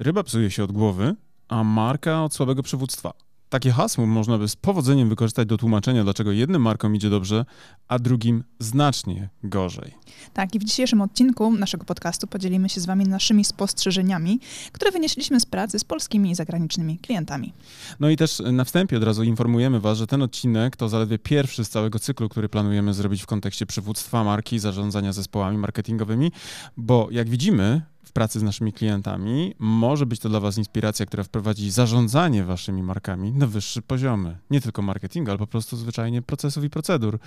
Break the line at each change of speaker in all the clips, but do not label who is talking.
Ryba psuje się od głowy, a marka od słabego przywództwa. Takie hasło można by z powodzeniem wykorzystać do tłumaczenia, dlaczego jednym markom idzie dobrze, a drugim znacznie gorzej.
Tak, i w dzisiejszym odcinku naszego podcastu podzielimy się z Wami naszymi spostrzeżeniami, które wynieśliśmy z pracy z polskimi i zagranicznymi klientami.
No i też na wstępie od razu informujemy Was, że ten odcinek to zaledwie pierwszy z całego cyklu, który planujemy zrobić w kontekście przywództwa marki, zarządzania zespołami marketingowymi, bo jak widzimy, w pracy z naszymi klientami, może być to dla Was inspiracja, która wprowadzi zarządzanie Waszymi markami na wyższe poziomy. Nie tylko marketingu, ale po prostu zwyczajnie procesów i procedur,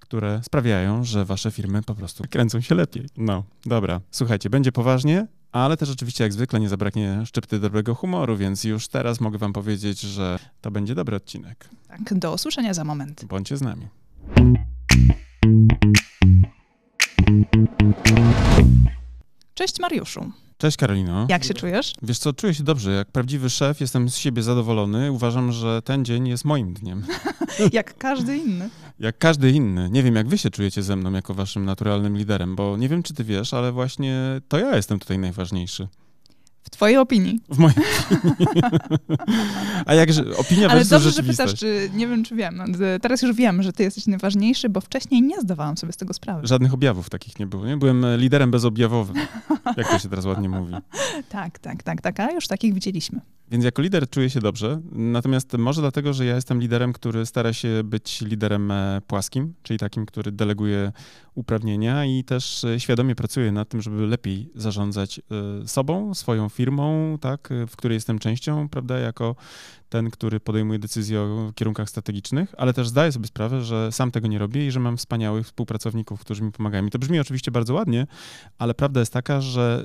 które sprawiają, że Wasze firmy po prostu kręcą się lepiej. No, dobra. Słuchajcie, będzie poważnie, ale też oczywiście jak zwykle nie zabraknie szczypty dobrego humoru, więc już teraz mogę Wam powiedzieć, że to będzie dobry odcinek.
Tak, do usłyszenia za moment.
Bądźcie z nami.
Cześć Mariuszu.
Cześć Karolino.
Jak się czujesz?
Wiesz co, czuję się dobrze. Jak prawdziwy szef jestem z siebie zadowolony. Uważam, że ten dzień jest moim dniem.
jak każdy inny.
Jak każdy inny. Nie wiem, jak wy się czujecie ze mną jako waszym naturalnym liderem, bo nie wiem, czy ty wiesz, ale właśnie to ja jestem tutaj najważniejszy.
W twojej opinii.
W mojej opinii. A jakże opinia
Ale dobrze,
że
pytasz, czy nie wiem, czy wiem. Teraz już wiem, że ty jesteś najważniejszy, bo wcześniej nie zdawałam sobie z tego sprawy.
Żadnych objawów takich nie było. Nie? Byłem liderem bezobjawowym, jak to się teraz ładnie mówi.
tak, tak, tak, tak, a już takich widzieliśmy.
Więc jako lider czuję się dobrze, natomiast może dlatego, że ja jestem liderem, który stara się być liderem e, płaskim, czyli takim, który deleguje uprawnienia i też e, świadomie pracuje nad tym, żeby lepiej zarządzać e, sobą, swoją firmą, tak, w której jestem częścią, prawda, jako ten, który podejmuje decyzje o kierunkach strategicznych, ale też zdaję sobie sprawę, że sam tego nie robię i że mam wspaniałych współpracowników, którzy mi pomagają. I to brzmi oczywiście bardzo ładnie, ale prawda jest taka, że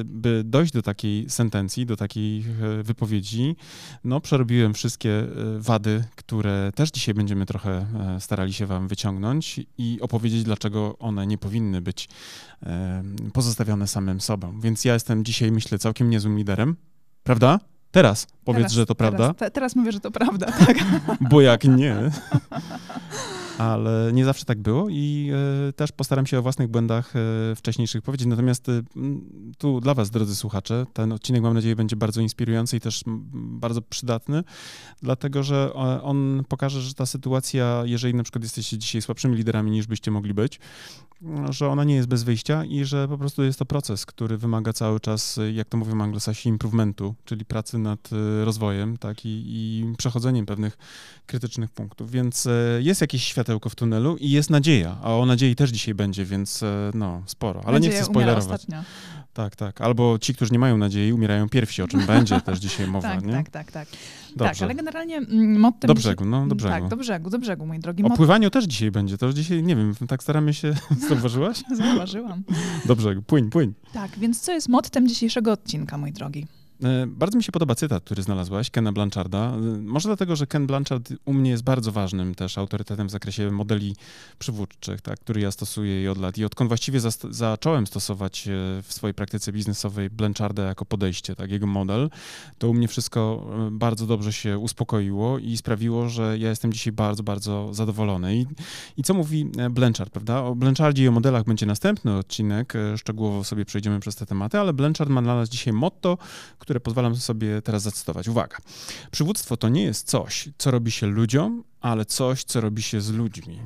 y, by dojść do takiej sentencji, do takiej wypowiedzi, no przerobiłem wszystkie y, wady, które też dzisiaj będziemy trochę starali się wam wyciągnąć i opowiedzieć, dlaczego one nie powinny być pozostawione samym sobą. Więc ja jestem dzisiaj, myślę, całkiem niezłym liderem, prawda? Teraz powiedz,
teraz,
że to
teraz,
prawda.
Te, teraz mówię, że to prawda, tak.
Bo jak nie, ale nie zawsze tak było i e, też postaram się o własnych błędach e, wcześniejszych powiedzieć. Natomiast e, tu dla Was, drodzy słuchacze, ten odcinek mam nadzieję będzie bardzo inspirujący i też bardzo przydatny, dlatego że on pokaże, że ta sytuacja, jeżeli na przykład jesteście dzisiaj słabszymi liderami niż byście mogli być, że ona nie jest bez wyjścia i że po prostu jest to proces, który wymaga cały czas, jak to mówią anglosasi, improvementu, czyli pracy nad rozwojem tak, i, i przechodzeniem pewnych krytycznych punktów. Więc jest jakieś światełko w tunelu i jest nadzieja, a o nadziei też dzisiaj będzie, więc no, sporo. Ale nie chcę spoilerować. Tak, tak. Albo ci, którzy nie mają nadziei, umierają pierwsi, o czym będzie też dzisiaj mowa,
tak,
nie?
Tak, tak, tak. Dobrze. Tak, ale generalnie mm, mottem...
Do brzegu, no, do brzegu.
Tak, do brzegu, do brzegu, mój drogi.
O pływaniu też dzisiaj będzie, to już dzisiaj, nie wiem, tak staramy się... Zauważyłaś?
Zauważyłam.
Do brzegu, płyń, płyń.
Tak, więc co jest mottem dzisiejszego odcinka, mój drogi?
E, bardzo mi się podoba cytat, który znalazłaś, Kena Blancharda. E, może dlatego, że Ken Blanchard u mnie jest bardzo ważnym też autorytetem w zakresie modeli przywódczych, tak, który ja stosuję i od lat. I odkąd właściwie za, zacząłem stosować e, w swojej praktyce biznesowej Blancharda jako podejście, tak, jego model, to u mnie wszystko bardzo dobrze się uspokoiło i sprawiło, że ja jestem dzisiaj bardzo, bardzo zadowolony. I, i co mówi Blanchard, prawda? O Blanchardzie i o modelach będzie następny odcinek, szczegółowo sobie przejdziemy przez te tematy, ale Blanchard ma dla nas dzisiaj motto, które pozwalam sobie teraz zacytować. Uwaga. Przywództwo to nie jest coś, co robi się ludziom, ale coś, co robi się z ludźmi.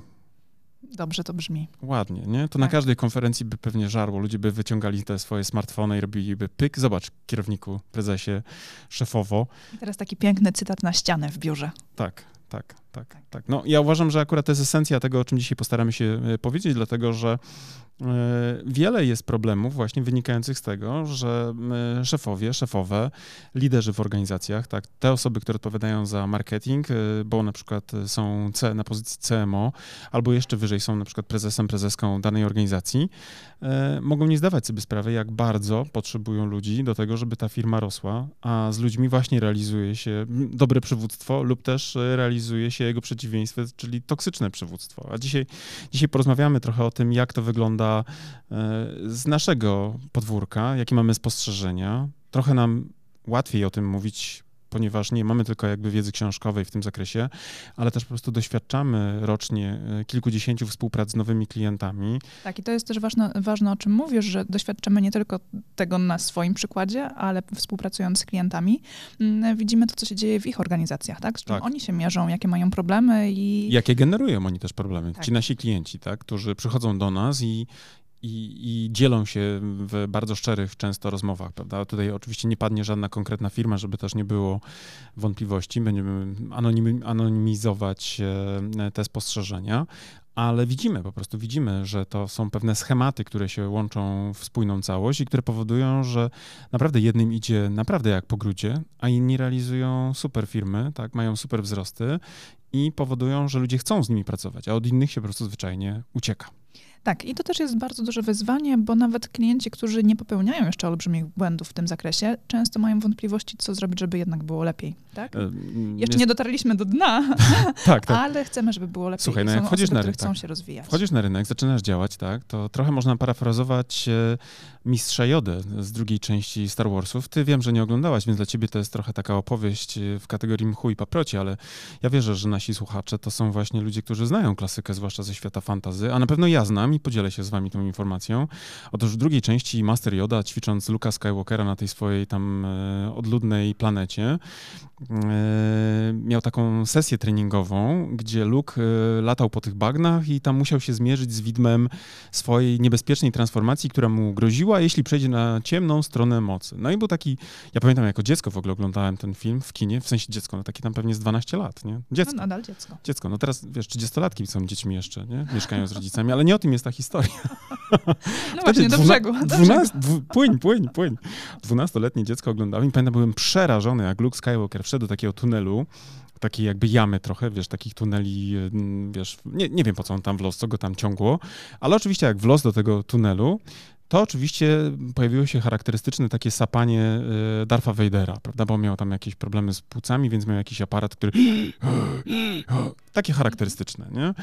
Dobrze to brzmi.
Ładnie, nie? To tak. na każdej konferencji by pewnie żarło. Ludzie by wyciągali te swoje smartfony i robiliby pyk. Zobacz, kierowniku, prezesie, szefowo.
I teraz taki piękny cytat na ścianę w biurze.
Tak, tak, tak, tak. No, ja uważam, że akurat to jest esencja tego, o czym dzisiaj postaramy się e, powiedzieć, dlatego że wiele jest problemów właśnie wynikających z tego, że e, szefowie, szefowe, liderzy w organizacjach, tak, te osoby, które odpowiadają za marketing, bo na przykład są C, na pozycji CMO, albo jeszcze wyżej są na przykład prezesem, prezeską danej organizacji, mogą nie zdawać sobie sprawy, jak bardzo potrzebują ludzi do tego, żeby ta firma rosła, a z ludźmi właśnie realizuje się dobre przywództwo lub też realizuje się jego przeciwieństwo, czyli toksyczne przywództwo. A dzisiaj, dzisiaj porozmawiamy trochę o tym, jak to wygląda e, z naszego podwórka, jakie mamy spostrzeżenia. Trochę nam łatwiej o tym mówić ponieważ nie mamy tylko jakby wiedzy książkowej w tym zakresie, ale też po prostu doświadczamy rocznie e, kilkudziesięciu współprac z nowymi klientami.
Tak, i to jest też ważne, ważne, o czym mówisz, że doświadczamy nie tylko tego na swoim przykładzie, ale współpracując z klientami, mm, widzimy to, co się dzieje w ich organizacjach, tak? Z czym tak. oni się mierzą, jakie mają problemy i...
Jakie generują oni też problemy, tak. ci nasi klienci, tak? Którzy przychodzą do nas i, i, i, dzielą się w bardzo szczerych często rozmowach, prawda? Tutaj oczywiście nie padnie żadna konkretna firma, żeby też nie było wątpliwości. Będziemy anonimizować e, te spostrzeżenia, ale widzimy, po prostu widzimy, że to są pewne schematy, które się łączą w spójną całość i które powodują, że naprawdę jednym idzie naprawdę jak po grudzie, a inni realizują super firmy, tak, mają super wzrosty i powodują, że ludzie chcą z nimi pracować, a od innych się po prostu zwyczajnie ucieka.
Tak, i to też jest bardzo duże wyzwanie, bo nawet klienci, którzy nie popełniają jeszcze olbrzymich błędów w tym zakresie, często mają wątpliwości, co zrobić, żeby jednak było lepiej. Tak? E, jeszcze jest... nie dotarliśmy do dna, tak, tak. ale chcemy, żeby było lepiej.
Słuchaj, no jak wchodzisz osoby,
na rynek,
chcą
się rozwijać.
Wchodzisz na rynek, zaczynasz działać, tak, to trochę można parafrazować e, Mistrza Jodę z drugiej części Star Warsów. Ty wiem, że nie oglądałaś, więc dla ciebie to jest trochę taka opowieść e, w kategorii mchu i paproci, ale ja wierzę, że nasi słuchacze to są właśnie ludzie, którzy znają klasykę, zwłaszcza ze świata fantazy, a na pewno ja znam i podzielę się z wami tą informacją. Otóż w drugiej części Master Yoda, ćwicząc Luka Skywalkera na tej swojej tam e, odludnej planecie, e, miał taką sesję treningową, gdzie Luke e, latał po tych bagnach i tam musiał się zmierzyć z widmem swojej niebezpiecznej transformacji, która mu groziła, jeśli przejdzie na ciemną stronę mocy. No i był taki, ja pamiętam jako dziecko w ogóle oglądałem ten film w kinie, w sensie dziecko, no taki tam pewnie z 12 lat, nie?
Dziecko. No, nadal dziecko.
Dziecko, no teraz wiesz, 30-latki są dziećmi jeszcze, nie? Mieszkają z rodzicami, ale nie o tym jest ta historia.
No właśnie, do brzegu. Do
brzegu. płyń, płyń, płyń. Dwunastoletnie dziecko oglądałem i pamiętam, byłem przerażony, jak Luke Skywalker wszedł do takiego tunelu, takiej jakby jamy trochę, wiesz, takich tuneli, wiesz, nie, nie wiem po co on tam wlazł, co go tam ciągło, ale oczywiście jak wlazł do tego tunelu, to oczywiście pojawiło się charakterystyczne takie sapanie y, Darfa Vadera, prawda, bo miał tam jakieś problemy z płucami, więc miał jakiś aparat, który... takie charakterystyczne, nie?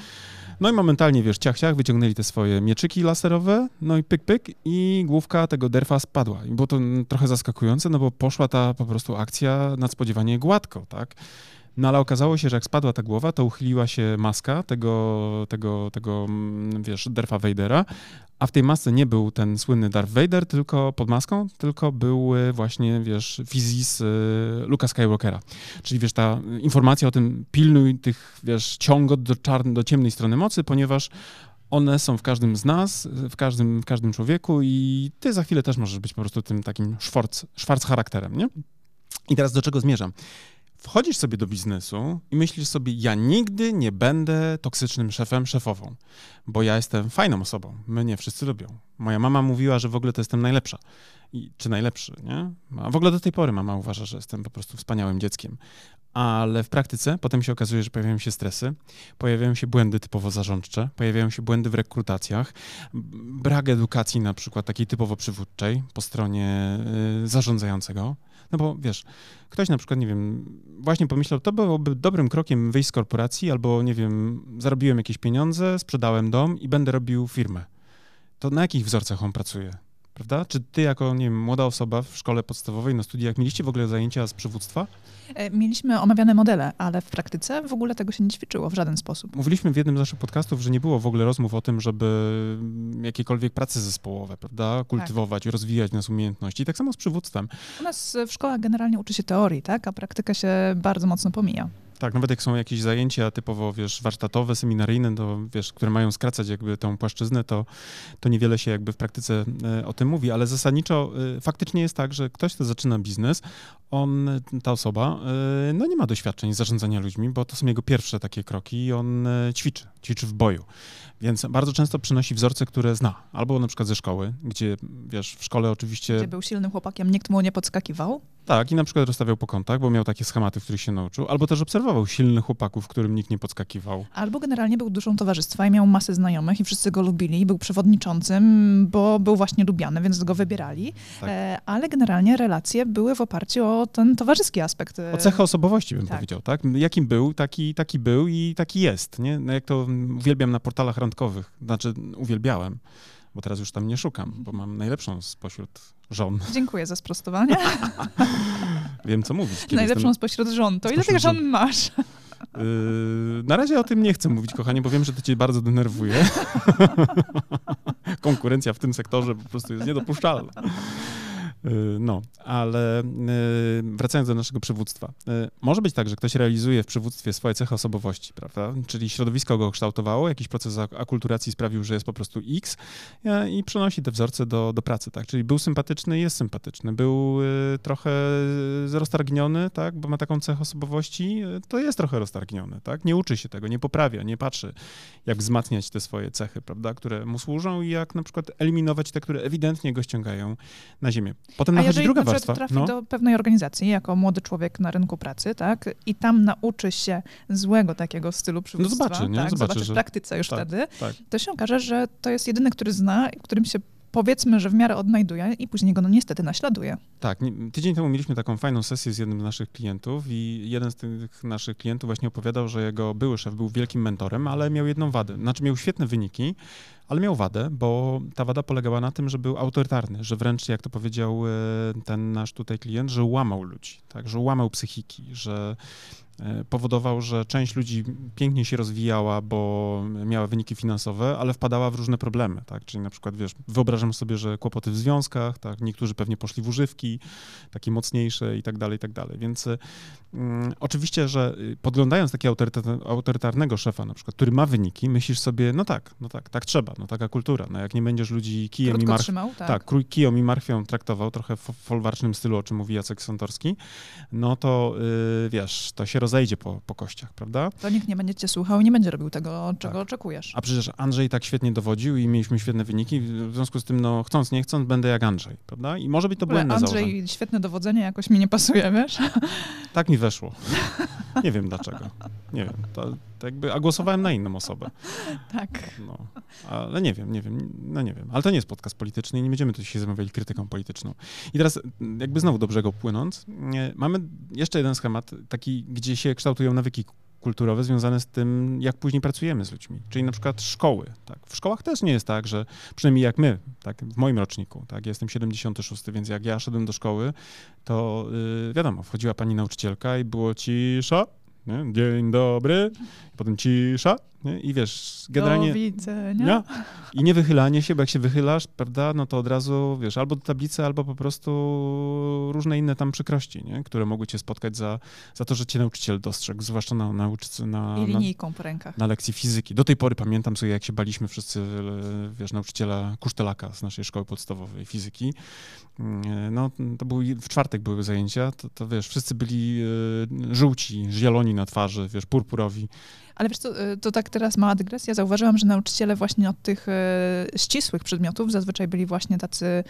No i momentalnie, wiesz, ciach, ciach, wyciągnęli te swoje mieczyki laserowe, no i pyk, pyk i główka tego derfa spadła. I było to trochę zaskakujące, no bo poszła ta po prostu akcja nadspodziewanie gładko, tak? No ale okazało się, że jak spadła ta głowa, to uchyliła się maska tego, tego, tego mm, wiesz, Darfa Vadera, a w tej masce nie był ten słynny Darth Vader, tylko pod maską, tylko był właśnie, wiesz, fizis y, Luka Skywalkera. Czyli, wiesz, ta informacja o tym pilnuj tych, wiesz, ciągot do, czarn- do ciemnej strony mocy, ponieważ one są w każdym z nas, w każdym, w każdym człowieku i ty za chwilę też możesz być po prostu tym takim szwarc, szwarc charakterem, nie? I teraz do czego zmierzam? Wchodzisz sobie do biznesu i myślisz sobie, ja nigdy nie będę toksycznym szefem, szefową, bo ja jestem fajną osobą, mnie wszyscy lubią. Moja mama mówiła, że w ogóle to jestem najlepsza. I, czy najlepszy, nie? A w ogóle do tej pory mama uważa, że jestem po prostu wspaniałym dzieckiem. Ale w praktyce potem się okazuje, że pojawiają się stresy, pojawiają się błędy typowo zarządcze, pojawiają się błędy w rekrutacjach, brak edukacji na przykład takiej typowo przywódczej po stronie y, zarządzającego. No bo wiesz, ktoś na przykład, nie wiem, właśnie pomyślał, to byłoby dobrym krokiem wyjść z korporacji, albo nie wiem, zarobiłem jakieś pieniądze, sprzedałem dom i będę robił firmę. To na jakich wzorcach on pracuje? Prawda? Czy ty jako, nie wiem, młoda osoba w szkole podstawowej, na studiach, mieliście w ogóle zajęcia z przywództwa?
E, mieliśmy omawiane modele, ale w praktyce w ogóle tego się nie ćwiczyło w żaden sposób.
Mówiliśmy w jednym z naszych podcastów, że nie było w ogóle rozmów o tym, żeby jakiekolwiek prace zespołowe, prawda, kultywować, tak. rozwijać nas umiejętności. I tak samo z przywództwem.
U nas w szkołach generalnie uczy się teorii, tak, a praktyka się bardzo mocno pomija.
Tak, nawet jak są jakieś zajęcia typowo, wiesz, warsztatowe, seminaryjne, to wiesz, które mają skracać jakby tą płaszczyznę, to, to niewiele się jakby w praktyce e, o tym mówi, ale zasadniczo e, faktycznie jest tak, że ktoś, kto zaczyna biznes, on, ta osoba, e, no nie ma doświadczeń zarządzania ludźmi, bo to są jego pierwsze takie kroki i on ćwiczy, ćwiczy w boju. Więc bardzo często przynosi wzorce, które zna. Albo na przykład ze szkoły, gdzie, wiesz, w szkole oczywiście...
Gdzie był silnym chłopakiem, nikt mu nie podskakiwał.
Tak, i na przykład rozstawiał po kątach, bo miał takie schematy, w których się nauczył. Albo też obserwował silnych chłopaków, którym nikt nie podskakiwał.
Albo generalnie był duszą towarzystwa i miał masę znajomych i wszyscy go lubili. Był przewodniczącym, bo był właśnie lubiany, więc go wybierali. Tak. E, ale generalnie relacje były w oparciu o ten towarzyski aspekt.
O cechę osobowości bym tak. powiedział, tak? Jakim był, taki, taki był i taki jest, nie? No jak to uwielbiam na portalach randkowych, znaczy uwielbiałem, bo teraz już tam nie szukam, bo mam najlepszą spośród żon.
Dziękuję za sprostowanie.
Wiem, co mówić.
Kiedy Najlepszą jestem... spośród rząd. To ile tych żon masz?
Yy, na razie o tym nie chcę mówić, kochanie, bo wiem, że to cię bardzo denerwuje. Konkurencja w tym sektorze po prostu jest niedopuszczalna. Y, no, ale y, wracając do naszego przywództwa. Y, może być tak, że ktoś realizuje w przywództwie swoje cechy osobowości, prawda? Czyli środowisko go kształtowało, jakiś proces akulturacji sprawił, że jest po prostu X i przenosi te wzorce do, do pracy, tak? Czyli był sympatyczny, jest sympatyczny. Był trochę roztargniony, tak? Bo ma taką cechę osobowości, to jest trochę roztargniony, tak? Nie uczy się tego, nie poprawia, nie patrzy, jak wzmacniać te swoje cechy, prawda? Które mu służą i jak na przykład eliminować te, które ewidentnie go ściągają na ziemię. Potem
A
nachodzi druga warstwa.
trafi no. do pewnej organizacji jako młody człowiek na rynku pracy, tak, i tam nauczy się złego takiego stylu przywództwa,
no zobaczy, nie?
Tak,
zobaczy,
zobaczy
że...
w praktyce już
tak,
wtedy,
tak.
to się okaże, że to jest jedyny, który zna, którym się powiedzmy, że w miarę odnajduje i później go no niestety naśladuje.
Tak, tydzień temu mieliśmy taką fajną sesję z jednym z naszych klientów i jeden z tych naszych klientów właśnie opowiadał, że jego były szef był wielkim mentorem, ale miał jedną wadę, znaczy miał świetne wyniki, ale miał wadę, bo ta wada polegała na tym, że był autorytarny, że wręcz, jak to powiedział e, ten nasz tutaj klient, że łamał ludzi, tak, że łamał psychiki, że powodował, że część ludzi pięknie się rozwijała, bo miała wyniki finansowe, ale wpadała w różne problemy, tak? Czyli na przykład, wiesz, wyobrażam sobie, że kłopoty w związkach, tak? Niektórzy pewnie poszli w używki, takie mocniejsze i tak dalej, i tak dalej. Więc mm, oczywiście, że y, podglądając takiego autorytarnego szefa na przykład, który ma wyniki, myślisz sobie, no tak, no tak, tak trzeba, no taka kultura, no jak nie będziesz ludzi kijem
Krótko
i marchwią,
trzymał, tak.
tak, kijem i marchwią traktował, trochę w folwarcznym stylu, o czym mówi Jacek Santorski, no to yy, wiesz, to się rozejdzie po, po kościach, prawda?
To nikt nie będzie cię słuchał i nie będzie robił tego, czego tak. oczekujesz.
A przecież Andrzej tak świetnie dowodził i mieliśmy świetne wyniki, w związku z tym, no chcąc, nie chcąc, będę jak Andrzej, prawda? I może być to błędne
Andrzej,
założenie.
świetne dowodzenie jakoś mi nie pasuje, wiesz?
Tak mi weszło. Nie wiem dlaczego. Nie wiem. To, to jakby, a głosowałem na inną osobę.
Tak.
No, ale nie wiem, nie wiem, no nie wiem. Ale to nie jest podcast polityczny i nie będziemy tu się zamawiali krytyką polityczną. I teraz jakby znowu do brzegu płynąc, mamy jeszcze jeden schemat, taki, gdzie się kształtują nawyki kulturowe związane z tym, jak później pracujemy z ludźmi. Czyli na przykład szkoły. Tak. W szkołach też nie jest tak, że przynajmniej jak my, tak, w moim roczniku, tak, jestem 76, więc jak ja szedłem do szkoły, to yy, wiadomo, wchodziła pani nauczycielka i było cisza, nie? dzień dobry, potem cisza, nie? I wiesz, generalnie...
Do widzenia.
I nie wychylanie się, bo jak się wychylasz, prawda, no to od razu, wiesz, albo do tablicy, albo po prostu różne inne tam przykrości, nie? które mogły cię spotkać za, za to, że cię nauczyciel dostrzegł, zwłaszcza na nauczycy na...
I linijką po rękach.
Na lekcji fizyki. Do tej pory pamiętam sobie, jak się baliśmy wszyscy, wiesz, nauczyciela Kusztelaka z naszej szkoły podstawowej fizyki. Mm, no, to był, w czwartek były zajęcia, to, to wiesz, wszyscy byli e, żółci, zieloni na twarzy, wiesz, purpurowi.
Ale wiesz co, y, to tak teraz mała dygresja. Zauważyłam, że nauczyciele właśnie od tych ścisłych przedmiotów zazwyczaj byli właśnie tacy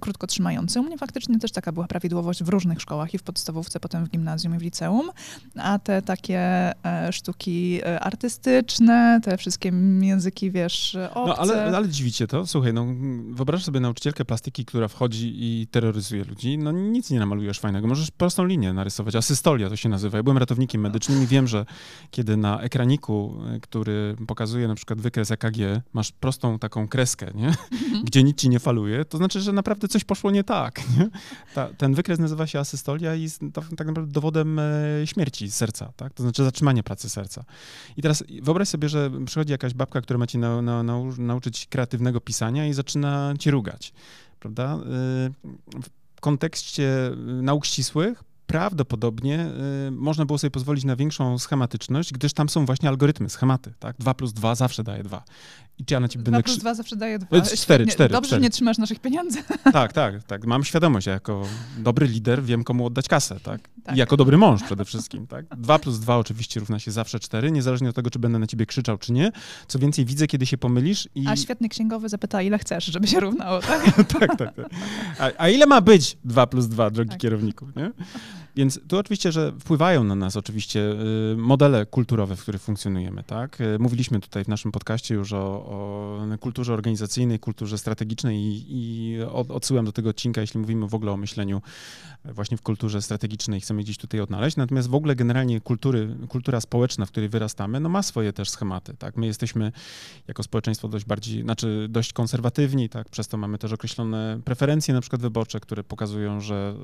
krótko trzymający. U mnie faktycznie też taka była prawidłowość w różnych szkołach i w podstawówce, potem w gimnazjum i w liceum. A te takie e, sztuki e, artystyczne, te wszystkie języki, wiesz, obce.
No ale, ale dziwicie to. Słuchaj, no wyobraź sobie nauczycielkę plastyki, która wchodzi i terroryzuje ludzi. No nic nie namalujesz fajnego. Możesz prostą linię narysować. Asystolia to się nazywa. Ja byłem ratownikiem medycznym i wiem, że kiedy na grafiniku, y, który pokazuje na przykład wykres EKG, masz prostą taką kreskę, nie? Mhm. gdzie nic ci nie faluje, to znaczy, że naprawdę coś poszło nie tak. Nie? Ta, ten wykres nazywa się asystolia i jest tak naprawdę dowodem e, śmierci serca, tak? to znaczy zatrzymania pracy serca. I teraz wyobraź sobie, że przychodzi jakaś babka, która ma ci na, na, nau, nauczyć kreatywnego pisania i zaczyna ci rugać, prawda? Y, w kontekście nauk ścisłych prawdopodobnie y, można było sobie pozwolić na większą schematyczność, gdyż tam są właśnie algorytmy, schematy, tak? 2 plus 2 zawsze daje 2.
I czy ja na ciebie będę... 2 plus 2 zawsze daje 2.
4, 4.
Dobrze,
że
nie trzymasz naszych pieniędzy.
Tak, tak, tak. Mam świadomość, jako dobry lider wiem, komu oddać kasę, tak? tak. I jako dobry mąż przede wszystkim, tak? 2 plus 2 oczywiście równa się zawsze 4, niezależnie od tego, czy będę na ciebie krzyczał, czy nie. Co więcej, widzę, kiedy się pomylisz i...
A świetny księgowy zapyta, ile chcesz, żeby się równało, tak?
tak, tak, tak. A, a, ile ma być 2 plus 2, drogi tak. kierowniku, nie? Więc tu oczywiście, że wpływają na nas oczywiście y, modele kulturowe, w których funkcjonujemy, tak? Y, mówiliśmy tutaj w naszym podcaście już o, o kulturze organizacyjnej, kulturze strategicznej i, i odsyłam do tego odcinka, jeśli mówimy w ogóle o myśleniu właśnie w kulturze strategicznej, chcemy gdzieś tutaj odnaleźć. Natomiast w ogóle generalnie kultury, kultura społeczna, w której wyrastamy, no ma swoje też schematy, tak? My jesteśmy jako społeczeństwo dość bardziej, znaczy dość konserwatywni, tak? Przez to mamy też określone preferencje na przykład wyborcze, które pokazują, że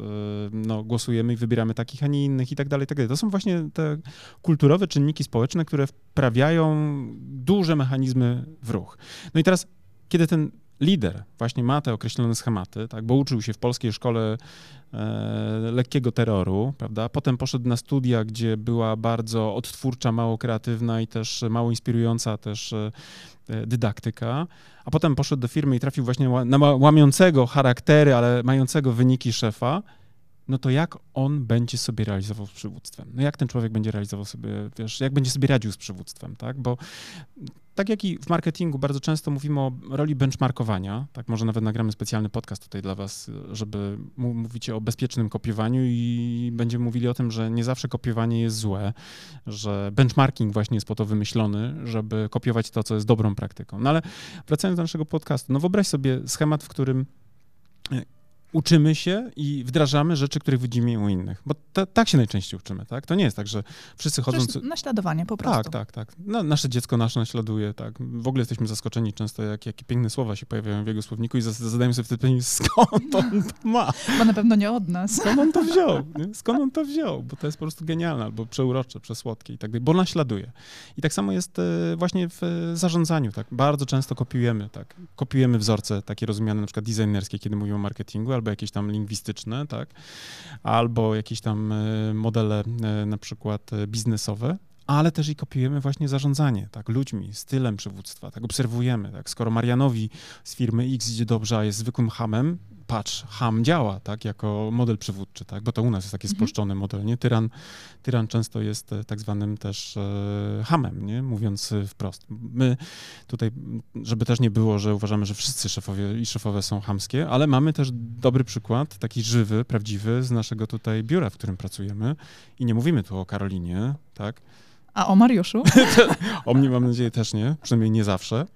y, no, głosujemy i wybieramy wspieramy takich, a nie innych i tak dalej, tak dalej. To są właśnie te kulturowe czynniki społeczne, które wprawiają duże mechanizmy w ruch. No i teraz, kiedy ten lider właśnie ma te określone schematy, tak, bo uczył się w polskiej szkole e, lekkiego terroru, prawda? Potem poszedł na studia, gdzie była bardzo odtwórcza, mało kreatywna i też mało inspirująca też e, dydaktyka, a potem poszedł do firmy i trafił właśnie na łamiącego charaktery, ale mającego wyniki szefa, no to jak on będzie sobie realizował z przywództwem? No jak ten człowiek będzie realizował sobie, wiesz, jak będzie sobie radził z przywództwem, tak? Bo tak jak i w marketingu bardzo często mówimy o roli benchmarkowania, tak może nawet nagramy specjalny podcast tutaj dla was, żeby mówicie o bezpiecznym kopiowaniu i będziemy mówili o tym, że nie zawsze kopiowanie jest złe, że benchmarking właśnie jest po to wymyślony, żeby kopiować to, co jest dobrą praktyką. No ale wracając do naszego podcastu, no wyobraź sobie schemat, w którym uczymy się i wdrażamy rzeczy, których widzimy u innych. Bo ta, tak się najczęściej uczymy, tak? To nie jest tak, że wszyscy chodzą...
Przecież naśladowanie po prostu.
Tak, tak, tak. No, nasze dziecko nasze naśladuje, tak. W ogóle jesteśmy zaskoczeni często, jak, jakie piękne słowa się pojawiają w jego słowniku i zadajemy sobie wtedy pytanie, skąd on to ma?
Bo na pewno nie od nas.
Skąd on to wziął? Nie? Skąd on to wziął? Bo to jest po prostu genialne, albo przeurocze, przesłodkie i tak dalej, bo naśladuje. I tak samo jest e, właśnie w zarządzaniu, tak. Bardzo często kopiujemy, tak. Kopiujemy wzorce takie rozumiane na przykład designerskie, kiedy mówimy o marketingu, albo jakieś tam lingwistyczne, tak, albo jakieś tam e, modele e, na przykład e, biznesowe, ale też i kopiujemy właśnie zarządzanie, tak, ludźmi, stylem przywództwa, tak, obserwujemy, tak, skoro Marianowi z firmy X idzie dobrze, a jest zwykłym hamem, patrz, ham działa, tak, jako model przywódczy, tak, bo to u nas jest taki mhm. spolszczony model, nie, tyran, tyran często jest e, tak zwanym też e, hamem, nie, mówiąc e, wprost. My tutaj, żeby też nie było, że uważamy, że wszyscy szefowie i szefowe są hamskie, ale mamy też dobry przykład, taki żywy, prawdziwy z naszego tutaj biura, w którym pracujemy i nie mówimy tu o Karolinie, tak,
a o Mariuszu?
o mnie mam nadzieję też nie, przynajmniej nie zawsze,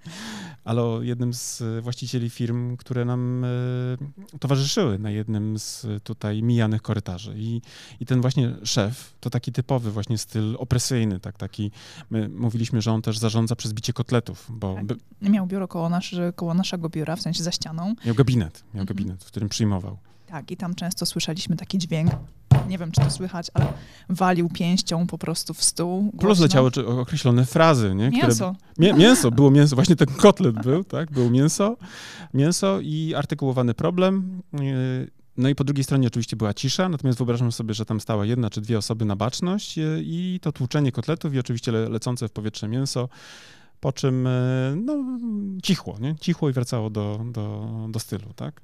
ale o jednym z właścicieli firm, które nam e, towarzyszyły na jednym z tutaj mijanych korytarzy. I, I ten właśnie szef to taki typowy właśnie styl opresyjny, tak, taki, my mówiliśmy, że on też zarządza przez bicie kotletów, bo...
Tak. Miał biuro koło, nasz, koło naszego biura, w sensie za ścianą.
Miał gabinet, miał mhm. gabinet, w którym przyjmował.
Tak, i tam często słyszeliśmy taki dźwięk, nie wiem, czy to słychać, ale walił pięścią po prostu w stół. Głośno.
Plus leciały określone frazy, nie?
Które, mięso.
Mię, mięso, było mięso, właśnie ten kotlet był, tak? Było mięso, mięso i artykułowany problem. No i po drugiej stronie oczywiście była cisza, natomiast wyobrażam sobie, że tam stała jedna czy dwie osoby na baczność i to tłuczenie kotletów i oczywiście le, lecące w powietrze mięso po czym no, cichło, nie? cichło i wracało do, do, do stylu, tak?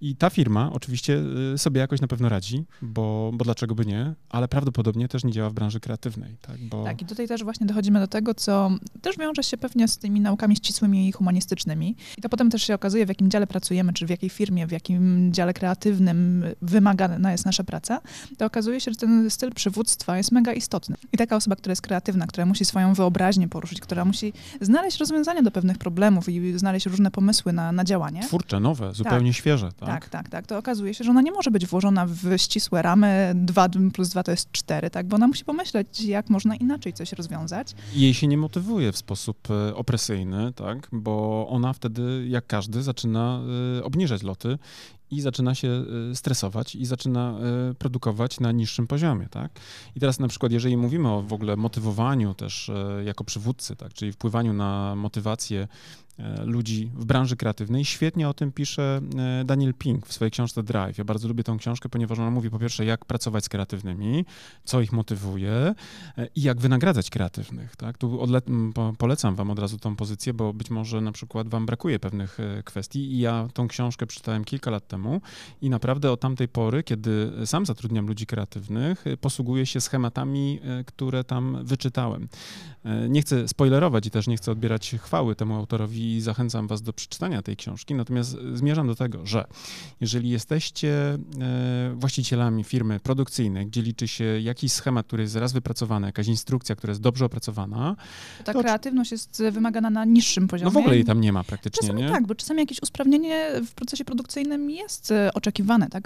I ta firma oczywiście y, sobie jakoś na pewno radzi, bo, bo dlaczego by nie, ale prawdopodobnie też nie działa w branży kreatywnej. Tak, bo...
tak, i tutaj też właśnie dochodzimy do tego, co też wiąże się pewnie z tymi naukami ścisłymi i humanistycznymi. I to potem też się okazuje, w jakim dziale pracujemy, czy w jakiej firmie, w jakim dziale kreatywnym wymagana jest nasza praca, to okazuje się, że ten styl przywództwa jest mega istotny. I taka osoba, która jest kreatywna, która musi swoją wyobraźnię poruszyć, która musi znaleźć rozwiązania do pewnych problemów i znaleźć różne pomysły na, na działanie.
Twórcze, nowe, zupełnie tak. świeże. Tak?
Tak, tak, tak. To okazuje się, że ona nie może być włożona w ścisłe ramy 2 plus 2 to jest 4, tak? Bo ona musi pomyśleć, jak można inaczej coś rozwiązać.
Jej się nie motywuje w sposób e, opresyjny, tak? Bo ona wtedy, jak każdy, zaczyna e, obniżać loty i zaczyna się y, stresować i zaczyna y, produkować na niższym poziomie, tak? I teraz na przykład, jeżeli mówimy o w ogóle motywowaniu też y, jako przywódcy, tak, czyli wpływaniu na motywację ludzi w branży kreatywnej. Świetnie o tym pisze Daniel Pink w swojej książce Drive. Ja bardzo lubię tą książkę, ponieważ ona mówi po pierwsze, jak pracować z kreatywnymi, co ich motywuje i jak wynagradzać kreatywnych. Tak? Tu polecam wam od razu tą pozycję, bo być może na przykład wam brakuje pewnych kwestii i ja tą książkę przeczytałem kilka lat temu temu i naprawdę od tamtej pory, kiedy sam zatrudniam ludzi kreatywnych, posługuję się schematami, e, które tam wyczytałem. E, nie chcę spoilerować i też nie chcę odbierać chwały temu autorowi i zachęcam was do przeczytania tej książki, natomiast zmierzam do tego, że jeżeli jesteście właścicielami firmy produkcyjnej, gdzie liczy się jakiś schemat, który jest raz wypracowany, jakaś instrukcja, która jest dobrze opracowana.
To ta to kreatywność jest wymagana na niższym poziomie.
No w ogóle jej tam nie ma praktycznie,
czasami
nie?
tak, bo czasami jakieś usprawnienie w procesie produkcyjnym jest e, oczekiwane, tak?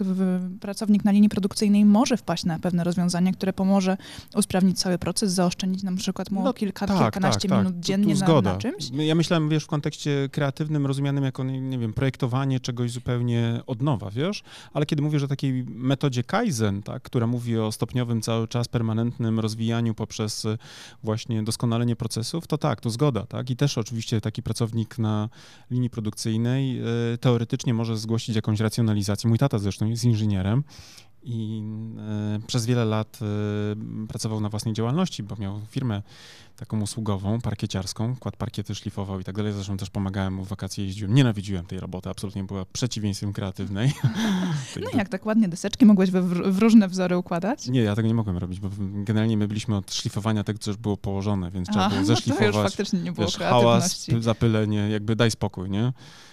Pracownik na linii produkcyjnej może wpaść na pewne rozwiązanie, które pomoże usprawnić cały proces, zaoszczędzić na przykład mu no, kilka, tak, kilkanaście tak, tak. minut tak. dziennie tu, tu na, na, czymś.
Ja myślałem, wiesz, w kontekście kreatywnym rozumianym jako, nie wiem, projektowanie czegoś zupełnie od nowa, wiesz? Ale kiedy mówisz o takiej metodzie Kaizen, tak, która mówi o stopniowym, cały czas permanentnym rozwijaniu poprzez właśnie doskonalenie procesów, to tak, to zgoda, tak? I też oczywiście taki pracownik na linii produkcyjnej y, teoretycznie może zgłosić jakąś racjonalizację. Mój tata zresztą jest inżynierem i e, przez wiele lat e, pracował na własnej działalności, bo miał firmę taką usługową, parkieciarską, kład parkiety szlifował i tak dalej. Zresztą też pomagałem mu w wakacje, jeździłem. Nienawidziłem tej roboty, absolutnie była przeciwieństwem kreatywnej.
No jak tak ładnie deseczki mogłeś w, w, różne wzory układać?
Nie, ja tego nie mogłem robić, bo generalnie my byliśmy od szlifowania tego, co już było położone, więc trzeba było zeszlifować. No to już
faktycznie nie było wiesz, hałas,
zapylenie, jakby daj spokój, nie?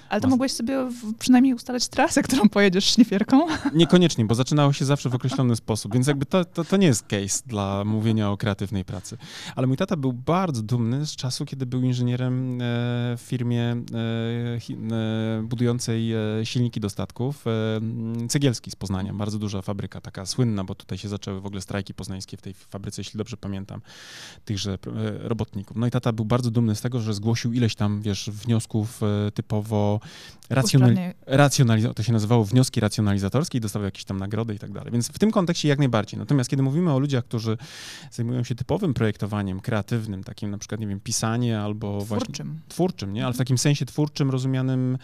Ale to mogłeś sobie przynajmniej ustalać trasę, którą pojedziesz szlifierką?
Niekoniecznie, bo zaczynało się zawsze w określony sposób, więc jakby to, to, to, nie jest case dla mówienia o kreatywnej pracy. Ale mój tata był bardzo dumny z czasu, kiedy był inżynierem e, w firmie e, e, budującej silniki do statków, Cegielski z Poznania, bardzo duża fabryka, taka słynna, bo tutaj się zaczęły w ogóle strajki poznańskie w tej fabryce, jeśli dobrze pamiętam, tychże robotników. No i tata był bardzo dumny z tego, że zgłosił ileś tam, wiesz, wniosków typowo racjonaliz- to się nazywało wnioski racjonalizatorskie i dostawał jakieś tam nagrody i tak dalej. Więc w tym kontekście jak najbardziej. Natomiast kiedy mówimy o ludziach, którzy zajmują się typowym projektowaniem, kreatywnym, takim na przykład, nie wiem, pisanie albo
twórczym.
właśnie... Twórczym, nie? Ale w takim sensie twórczym rozumianym,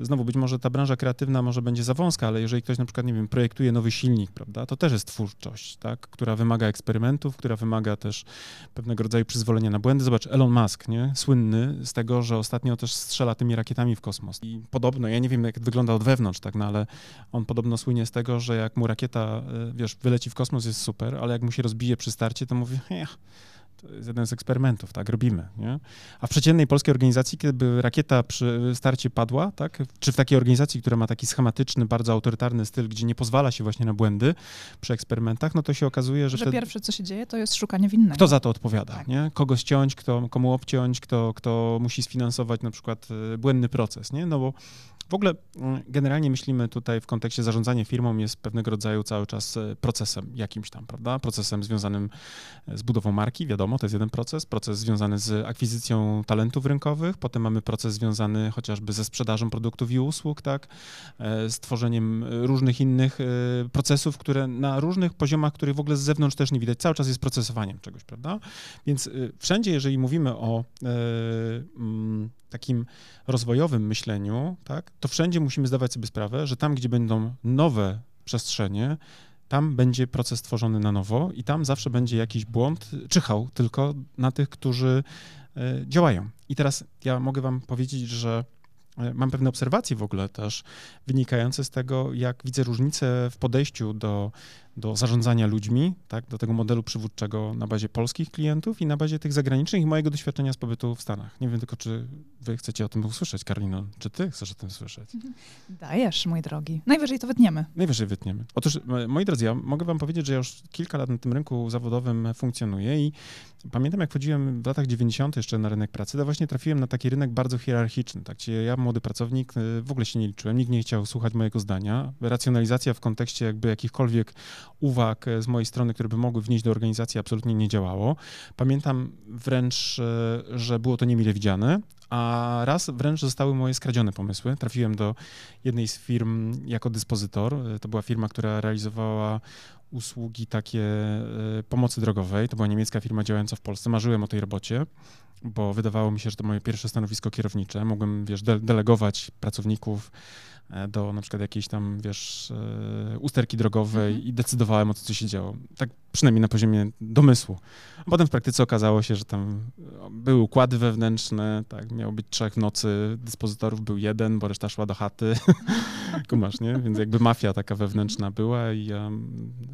znowu być może ta branża kreatywna może będzie za wąska, ale jeżeli ktoś na przykład, nie wiem, projektuje nowy silnik, prawda, to też jest twórczość, tak? Która wymaga eksperymentów, która wymaga też pewnego rodzaju przyzwolenia na błędy. Zobacz, Elon Musk, nie? Słynny z tego, że ostatnio też strzela tymi rakietami w kosmos. I podobno, ja nie wiem jak wygląda od wewnątrz, tak, no ale on podobno słynie z tego, że jak mu rakieta, y, wiesz, wyleci w kosmos jest super, ale jak mu się rozbije przy starcie, to mówi, to jest jeden z eksperymentów, tak, robimy, nie? A w przeciętnej polskiej organizacji, kiedy rakieta przy starcie padła, tak, czy w takiej organizacji, która ma taki schematyczny, bardzo autorytarny styl, gdzie nie pozwala się właśnie na błędy przy eksperymentach, no to się okazuje, że...
Że pierwsze, co się dzieje, to jest szukanie winnego.
Kto za to odpowiada, tak. nie? Kogo ściąć, kto, komu obciąć, kto, kto musi sfinansować na przykład y, błędny proces, nie? No bo w ogóle mm, generalnie myślimy tutaj w kontekście zarządzania firmą jest pewnego rodzaju cały czas e, procesem jakimś tam, prawda? Procesem związanym e, z budową marki, wiadomo, to jest jeden proces, proces związany z akwizycją talentów rynkowych, potem mamy proces związany chociażby ze sprzedażą produktów i usług, tak? E, z tworzeniem różnych innych procesów, które na różnych poziomach, których w ogóle z zewnątrz też nie widać, cały czas jest procesowaniem czegoś, prawda? Więc wszędzie, jeżeli mówimy o mm, takim rozwojowym myśleniu, tak, to wszędzie musimy zdawać sobie sprawę, że tam, gdzie będą nowe przestrzenie, tam będzie proces tworzony na nowo i tam zawsze będzie jakiś błąd, czyhał tylko na tych, którzy e, działają. I teraz ja mogę wam powiedzieć, że e, mam pewne obserwacje w ogóle też wynikające z tego, jak widzę różnice w podejściu do do zarządzania ludźmi, tak, do tego modelu przywódczego na bazie polskich klientów i na bazie tych zagranicznych i mojego doświadczenia z pobytu w Stanach. Nie wiem tylko, czy wy chcecie o tym usłyszeć, Karolino, czy ty chcesz o tym słyszeć? Mhm.
Dajesz, mój drogi. Najwyżej to wytniemy.
Najwyżej wytniemy. Otóż, moi drodzy, ja mogę wam powiedzieć, że ja już kilka lat na tym rynku zawodowym funkcjonuję i pamiętam, jak wchodziłem w latach 90. jeszcze na rynek pracy, to właśnie trafiłem na taki rynek bardzo hierarchiczny. Tak, ja, młody pracownik, y, w ogóle się nie liczyłem, nikt nie chciał słuchać mojego zdania. Racjonalizacja w kontekście jakby jakichkolwiek uwag z mojej strony, które by mogły wnieść do organizacji, absolutnie nie działało. Pamiętam wręcz, e, że było to niemile widziane, a raz wręcz zostały moje skradzione pomysły. Trafiłem do jednej z firm jako dyspozytor. E, to była firma, która realizowała usługi takie e, pomocy drogowej. To była niemiecka firma działająca w Polsce. Marzyłem o tej robocie, bo wydawało mi się, że to moje pierwsze stanowisko kierownicze. Mogłem, wiesz, delegować pracowników E, do na przykład jakiejś tam, wiesz, e, usterki drogowej mhm. i decydowałem o tym, co się działo. Tak przynajmniej na poziomie domysłu. Potem w praktyce okazało się, że tam były układy wewnętrzne, tak, miało być trzech w nocy, dyspozytorów był jeden, bo reszta szła do chaty. Kumasz, nie? Więc jakby mafia taka wewnętrzna była i ja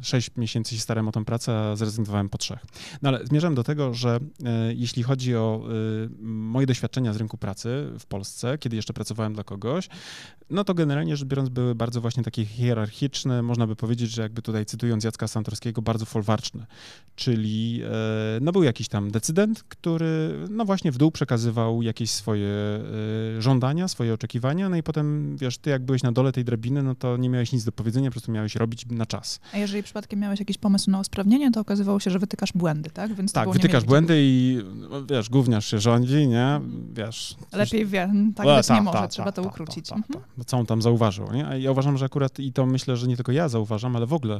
sześć miesięcy się starałem o tę pracę, a zrezygnowałem po trzech. No ale zmierzam do tego, że e, jeśli chodzi o e, moje doświadczenia z rynku pracy w Polsce, kiedy jeszcze pracowałem dla kogoś, no to generalnie rzecz biorąc były bardzo właśnie takie hierarchiczne, można by powiedzieć, że jakby tutaj cytując Jacka Santorskiego, bardzo Czyli e, no był jakiś tam decydent, który no właśnie w dół przekazywał jakieś swoje e, żądania, swoje oczekiwania, no i potem, wiesz, ty jak byłeś na dole tej drabiny, no to nie miałeś nic do powiedzenia, po prostu miałeś robić na czas.
A jeżeli przypadkiem miałeś jakiś pomysł na usprawnienie, to okazywało się, że wytykasz błędy, tak?
Więc tak, wytykasz błędy i no, wiesz, gówniarz się rządzi, nie? Wiesz.
Lepiej wie, tak być ta, nie może, ta, trzeba to ukrócić.
Mhm. Co on tam zauważył, nie? A ja uważam, że akurat i to myślę, że nie tylko ja zauważam, ale w ogóle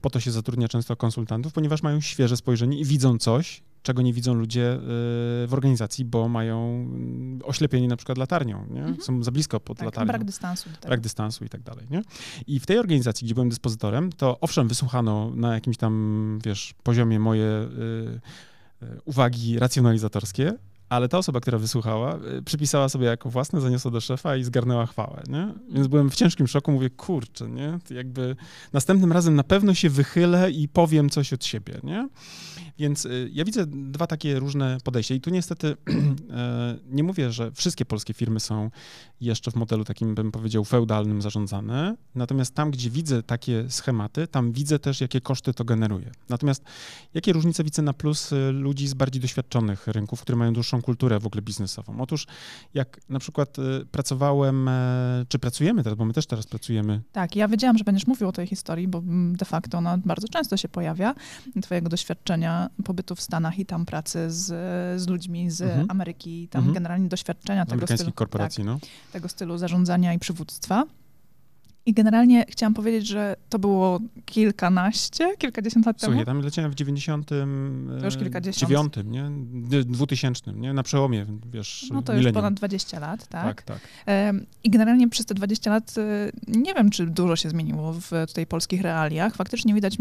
po to się zatrudnia często konsultantów, ponieważ mają świeże spojrzenie i widzą coś, czego nie widzą ludzie y, w organizacji, bo mają mm, oślepienie na przykład latarnią, nie? Mhm. są za blisko pod tak, latarnią.
Brak dystansu.
Brak dystansu i tak dalej. Nie? I w tej organizacji, gdzie byłem dyspozytorem, to owszem, wysłuchano na jakimś tam, wiesz, poziomie moje y, y, uwagi racjonalizatorskie, ale ta osoba, która wysłuchała, y, przypisała sobie jako własne, zaniosła do szefa i zgarnęła chwałę, nie? Więc byłem w ciężkim szoku, mówię, kurczę, nie? Jakby następnym razem na pewno się wychylę i powiem coś od siebie, nie? Więc y, ja widzę dwa takie różne podejścia i tu niestety e, nie mówię, że wszystkie polskie firmy są jeszcze w modelu takim, bym powiedział, feudalnym zarządzane, natomiast tam, gdzie widzę takie schematy, tam widzę też, jakie koszty to generuje. Natomiast jakie różnice widzę na plus y, ludzi z bardziej doświadczonych rynków, które mają dłuższą kulturę w ogóle biznesową? Otóż jak na przykład y, pracowałem, e, czy pracujemy teraz, bo my też teraz pracujemy.
Tak, ja wiedziałam, że będziesz mówił o tej historii, bo mm, de facto ona bardzo często się pojawia, twojego doświadczenia pobytu w Stanach i tam pracy z, z ludźmi z mhm. Ameryki, tam mhm. generalnie doświadczenia tego stylu,
korporacji, tak, no.
tego stylu zarządzania i przywództwa. I generalnie chciałam powiedzieć, że to było kilkanaście, kilkadziesiąt lat
temu. Słuchaj, tam leciałem w 90. To już kilkadziesiąt. Dziewiątym, nie? 2000, nie? Na przełomie, wiesz,
No to już ponad 20 lat, tak?
Tak, tak.
I generalnie przez te 20 lat y, nie wiem, czy dużo się zmieniło w tutaj polskich realiach. Faktycznie widać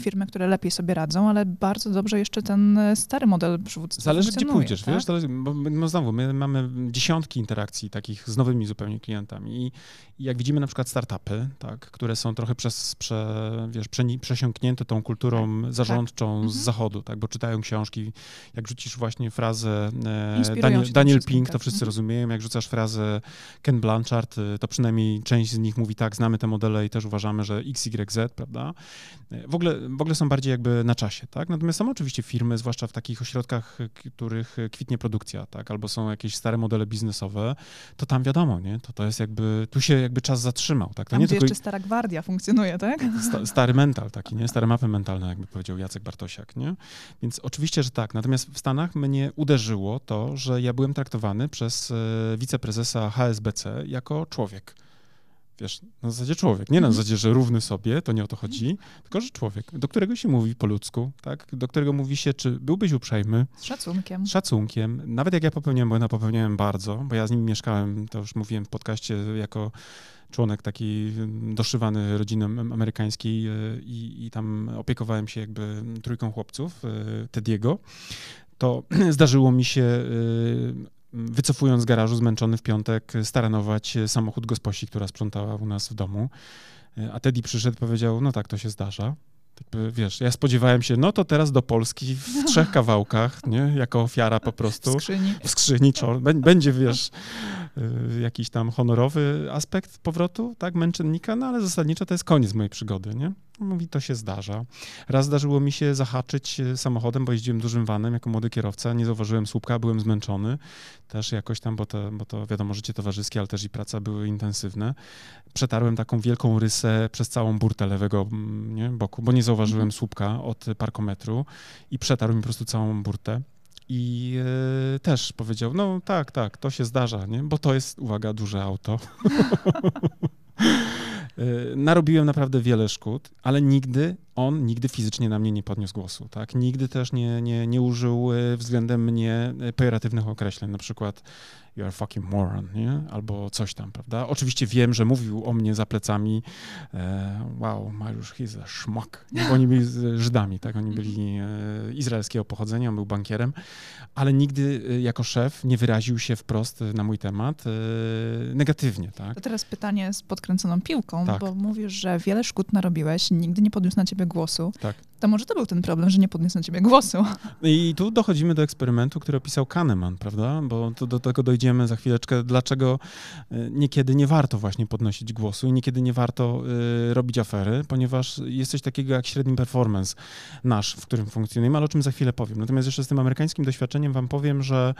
firmy, które lepiej sobie radzą, ale bardzo dobrze jeszcze ten stary model przywództwa
Zależy, gdzie pójdziesz, tak? wiesz? Zależy, bo, no znowu, my mamy dziesiątki interakcji takich z nowymi zupełnie klientami i, i jak widzimy na przykład tak, które są trochę przez, prze, wiesz, przesiąknięte tą kulturą tak, zarządczą tak. z mhm. zachodu, tak, bo czytają książki. Jak rzucisz właśnie frazę e, Daniel, Daniel Pink, to tak. wszyscy mhm. rozumieją. Jak rzucasz frazę Ken Blanchard, e, to przynajmniej część z nich mówi tak, znamy te modele i też uważamy, że X, Y, Z, prawda? E, w ogóle, w ogóle są bardziej jakby na czasie, tak? Natomiast są oczywiście firmy, zwłaszcza w takich ośrodkach, których kwitnie produkcja, tak? Albo są jakieś stare modele biznesowe, to tam wiadomo, nie? To to jest jakby, tu się jakby czas zatrzymał, tak? To
nie tylko... jeszcze stara gwardia funkcjonuje, tak?
Sta, stary mental taki, nie? Stare mapy mentalne, jakby powiedział Jacek Bartosiak, nie? Więc oczywiście, że tak. Natomiast w Stanach mnie uderzyło to, że ja byłem traktowany przez e, wiceprezesa HSBC jako człowiek wiesz, na zasadzie człowiek. Nie na mhm. zasadzie, że równy sobie, to nie o to chodzi, tylko że człowiek, do którego się mówi po ludzku, tak? Do którego mówi się, czy byłbyś uprzejmy.
Z szacunkiem.
Z szacunkiem. Nawet jak ja popełniłem błęda, popełniałem bardzo, bo ja z nim mieszkałem, to już mówiłem w podcaście, jako członek taki doszywany rodziny amerykańskiej e, i, i tam opiekowałem się jakby trójką chłopców, e, Tediego, to zdarzyło mi się e, wycofując z garażu zmęczony w piątek staranować samochód gosposi, która sprzątała u nas w domu. A Teddy przyszedł powiedział, no tak, to się zdarza. Wiesz, ja spodziewałem się, no to teraz do Polski w trzech kawałkach, nie? Jako ofiara po prostu.
W skrzyni.
W skrzyni, będzie, wiesz, y, jakiś tam honorowy aspekt powrotu, tak, męczennika, no ale zasadniczo to jest koniec mojej przygody, nie? Mówi, to się zdarza. Raz zdarzyło mi się zahaczyć e, samochodem, bo jeździłem dużym vanem jako młody kierowca, nie zauważyłem słupka, byłem zmęczony. Też jakoś tam, bo to, bo to wiadomo, życie towarzyskie, ale też i praca były intensywne. Przetarłem taką wielką rysę przez całą burtę lewego nie, boku, bo nie zauważyłem mhm. słupka od parkometru i przetarł mi po prostu całą burtę. I e, też powiedział, no tak, tak, to się zdarza, nie? bo to jest, uwaga, duże auto. Y, narobiłem naprawdę wiele szkód, ale nigdy on nigdy fizycznie na mnie nie podniósł głosu, tak? Nigdy też nie, nie, nie użył y, względem mnie y, pejoratywnych określeń, na przykład you are fucking moron, nie? Albo coś tam, prawda? Oczywiście wiem, że mówił o mnie za plecami e, wow, Mariusz, he's a szmak. Oni byli Żydami, tak? Oni byli e, izraelskiego pochodzenia, on był bankierem, ale nigdy e, jako szef nie wyraził się wprost na mój temat e, negatywnie, tak?
To teraz pytanie z podkręconą piłką, tak. bo mówisz, że wiele szkód narobiłeś, nigdy nie podniósł na ciebie głosu.
Tak.
To może to był ten problem, że nie podniósł na ciebie głosu.
I tu dochodzimy do eksperymentu, który opisał Kahneman, prawda? Bo do tego dojdziemy za chwileczkę, dlaczego y, niekiedy nie warto właśnie podnosić głosu i niekiedy nie warto y, robić afery, ponieważ jest coś takiego jak średni performance nasz, w którym funkcjonujemy, ale o czym za chwilę powiem. Natomiast jeszcze z tym amerykańskim doświadczeniem wam powiem, że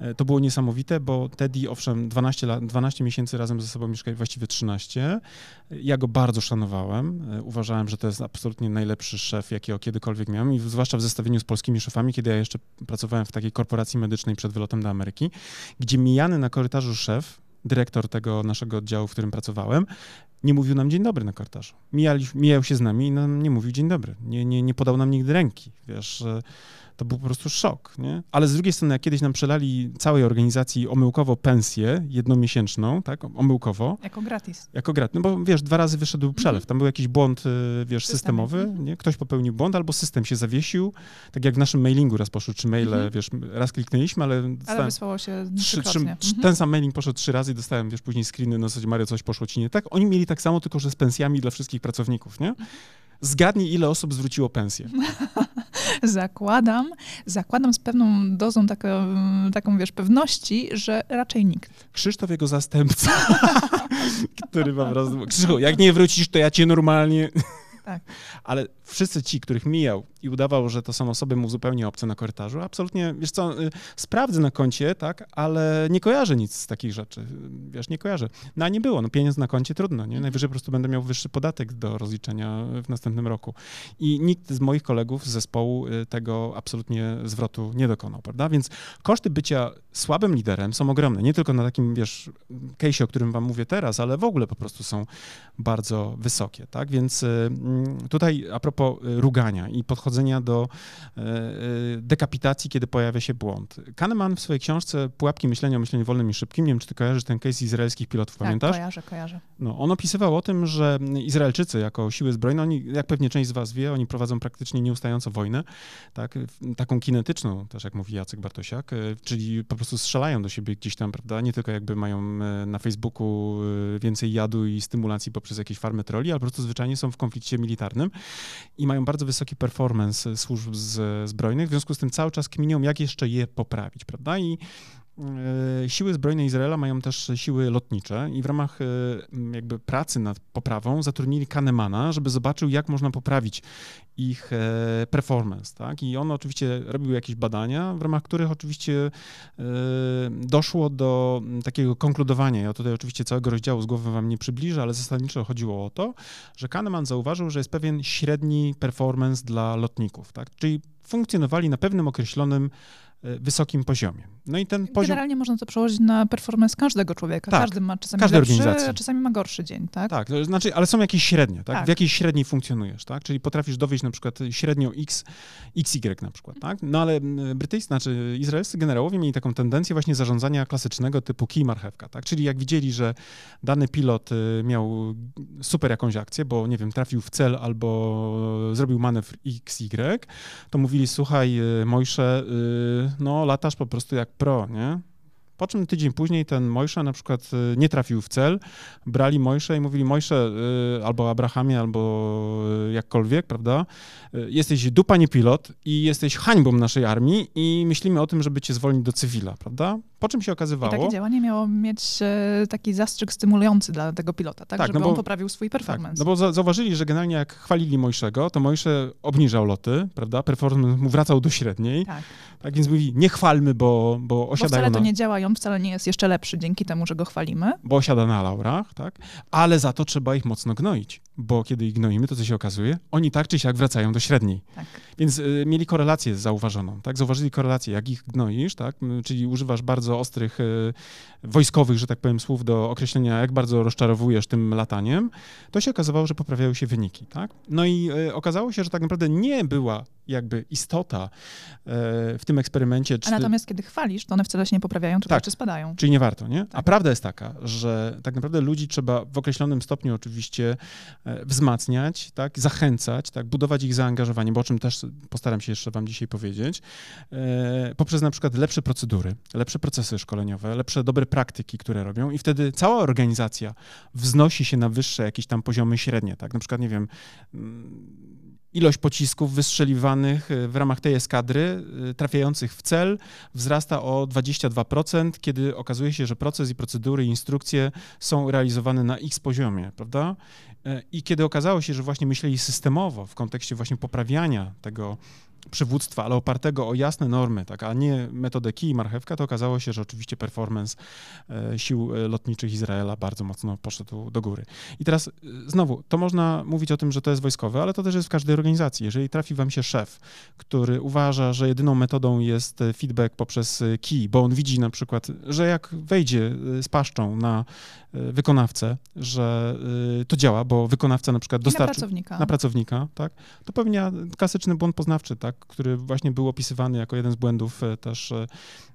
y, to było niesamowite, bo Teddy, owszem, 12, lat, 12 miesięcy razem ze sobą mieszkali, właściwie 13. Ja go bardzo szanowałem. Uważałem, że to jest absolutnie najlepszy szef, jakiego kiedykolwiek miałem i zwłaszcza w zestawieniu z polskimi szefami, kiedy ja jeszcze pracowałem w takiej korporacji medycznej przed wylotem do Ameryki, gdzie mijany na korytarzu szef, dyrektor tego naszego oddziału, w którym pracowałem, nie mówił nam dzień dobry na korytarzu. Mijali, mijał się z nami i nam nie mówił dzień dobry. Nie, nie, nie podał nam nigdy ręki, wiesz to był po prostu szok, nie? Ale z drugiej strony, jak kiedyś nam przelali całej organizacji omyłkowo pensję jednomiesięczną, tak, omyłkowo.
Jako gratis.
Jako gratis, no bo wiesz, dwa razy wyszedł mhm. przelew, tam był jakiś błąd, y, wiesz, systemowy, mhm. nie? Ktoś popełnił błąd, albo system się zawiesił, tak jak w naszym mailingu raz poszły trzy maile, mhm. wiesz, raz kliknęliśmy, ale...
Ale wysłało się trzy, trzy, mhm.
Ten sam mailing poszedł trzy razy i dostałem, wiesz, później screeny, no zasadzie, Mario, coś poszło ci nie tak. Oni mieli tak samo, tylko że z pensjami dla wszystkich pracowników, nie? Zgadnij, ile osób zwróciło pensję.
zakładam, zakładam z pewną dozą taką, taką, wiesz, pewności, że raczej nikt.
Krzysztof, jego zastępca, który po prostu, Krzysztof, jak nie wrócisz, to ja cię normalnie... Tak. Ale wszyscy ci, których mijał i udawał, że to są osoby mu zupełnie obce na korytarzu, absolutnie, wiesz co, y, sprawdzę na koncie, tak, ale nie kojarzę nic z takich rzeczy, wiesz, nie kojarzę. No a nie było, no pieniądz na koncie trudno, nie? Najwyżej po prostu będę miał wyższy podatek do rozliczenia w następnym roku. I nikt z moich kolegów z zespołu y, tego absolutnie zwrotu nie dokonał, prawda? Więc koszty bycia słabym liderem są ogromne, nie tylko na takim, wiesz, case'ie, o którym wam mówię teraz, ale w ogóle po prostu są bardzo wysokie, tak? Więc y, tutaj a propos rugania i podchodzenia podchodzenia do e, e, dekapitacji, kiedy pojawia się błąd. Kahneman w swojej książce Pułapki myślenia o myśleniu wolnym i szybkim, nie wiem, czy ty kojarzysz ten case izraelskich pilotów,
tak,
pamiętasz?
kojarzę, kojarzę.
No, on opisywał o tym, że Izraelczycy jako siły zbrojne, oni, jak pewnie część z was wie, oni prowadzą praktycznie nieustająco wojnę, tak, taką kinetyczną, też jak mówi Jacek Bartosiak, e, czyli po prostu strzelają do siebie gdzieś tam, prawda, nie tylko jakby mają na Facebooku więcej jadu i stymulacji poprzez jakieś farmy troli, ale po prostu zwyczajnie są w konflikcie militarnym i mają bardzo wysoki performance służb z, zbrojnych, w związku z tym cały czas kminią, jak jeszcze je poprawić, prawda? I Siły zbrojne Izraela mają też siły lotnicze i w ramach e, jakby pracy nad poprawą zatrudnili Kahnemana, żeby zobaczył, jak można poprawić ich e, performance, tak? I on oczywiście robił jakieś badania, w ramach których oczywiście doszło do takiego konkludowania. Ja tutaj oczywiście całego rozdziału z głowy wam nie przybliżę, ale zasadniczo chodziło o to, że Kahneman zauważył, że jest pewien średni performance dla lotników, tak? Czyli funkcjonowali na pewnym określonym E, wysokim poziomie.
No i ten poziom... Generalnie można to przełożyć na performance każdego człowieka. Tak, Każdy ma czasami lepszy, organizacji. a czasami ma gorszy dzień, tak?
Tak, to znaczy, ale są jakieś średnie, tak? tak? W jakiej średniej funkcjonujesz, tak? Czyli potrafisz dowieść na przykład średnią X, XY na przykład, tak? No ale brytyjscy, znaczy izraelscy generałowie mieli taką tendencję właśnie zarządzania klasycznego typu kij marchewka, tak? Czyli jak widzieli, że dany pilot y, miał super jakąś akcję, bo nie wiem, trafił w cel albo zrobił manewr XY, to mówili, słuchaj, y, Mojsze, y, no latasz po prostu jak pro, nie? Po czym tydzień później ten Mojsze na przykład y, nie trafił w cel, brali Mojsze i mówili Mojsze y, albo Abrahamie, albo y, jakkolwiek, prawda? Jesteś dupa nie pilot i jesteś hańbą naszej armii i myślimy o tym, żeby cię zwolnić do cywila, prawda? Po czym się okazywało...
I takie działanie miało mieć e, taki zastrzyk stymulujący dla tego pilota, tak? tak żeby no bo, on poprawił swój tak, performance.
Tak, no bo zauważyli, że generalnie jak chwalili Mojszego, to Mojsze obniżał loty, prawda? Performance mu wracał do średniej. Tak. tak więc mówi, nie chwalmy, bo, bo osiadają
Bo wcale
na...
to nie działa i on wcale nie jest jeszcze lepszy dzięki temu, że go chwalimy.
Bo osiada na laurach, tak? Ale za to trzeba ich mocno gnoić bo kiedy ich gnoimy, to co się okazuje? Oni tak czy siak wracają do średniej. Tak. Więc y, mieli korelację zauważoną, tak? Zauważyli korelację, jak ich gnoisz, tak? Czyli używasz bardzo ostrych y, wojskowych, że tak powiem, słów do określenia, jak bardzo rozczarowujesz tym lataniem, to się okazywało, że poprawiają się wyniki, tak? No i y, okazało się, że tak naprawdę nie była jakby istota w tym eksperymencie.
A natomiast kiedy chwalisz, to one wcale się nie poprawiają, tylko tak, spadają.
Czyli nie warto, nie? Tak. A prawda jest taka, że tak naprawdę ludzi trzeba w określonym stopniu oczywiście wzmacniać, tak, zachęcać, tak, budować ich zaangażowanie, bo o czym też postaram się jeszcze wam dzisiaj powiedzieć, poprzez na przykład lepsze procedury, lepsze procesy szkoleniowe, lepsze dobre praktyki, które robią i wtedy cała organizacja wznosi się na wyższe jakieś tam poziomy średnie, tak? Na przykład, nie wiem, mm, ilość pocisków wystrzeliwanych y, w ramach tej eskadry, y, trafiających w cel, wzrasta o 22%, kiedy okazuje się, że proces i procedury i instrukcje są realizowane na x poziomie, prawda? Y, I kiedy okazało się, że właśnie myśleli systemowo w kontekście właśnie poprawiania tego przywództwa, ale opartego o jasne normy, tak, a nie metodę kij i marchewka, to okazało się, że oczywiście performance e, sił e, lotniczych Izraela bardzo mocno poszedł do góry. I teraz e, znowu, to można mówić o tym, że to jest wojskowe, ale to też jest w każdej organizacji. Jeżeli trafi wam się szef, który uważa, że jedyną metodą jest feedback poprzez kij, bo on widzi na przykład, że jak wejdzie z paszczą na wykonawcę, że to działa, bo wykonawca na przykład dostarczy...
na pracownika.
Na pracownika, tak? To pewnie klasyczny błąd poznawczy, tak? Który właśnie był opisywany jako jeden z błędów e, też e,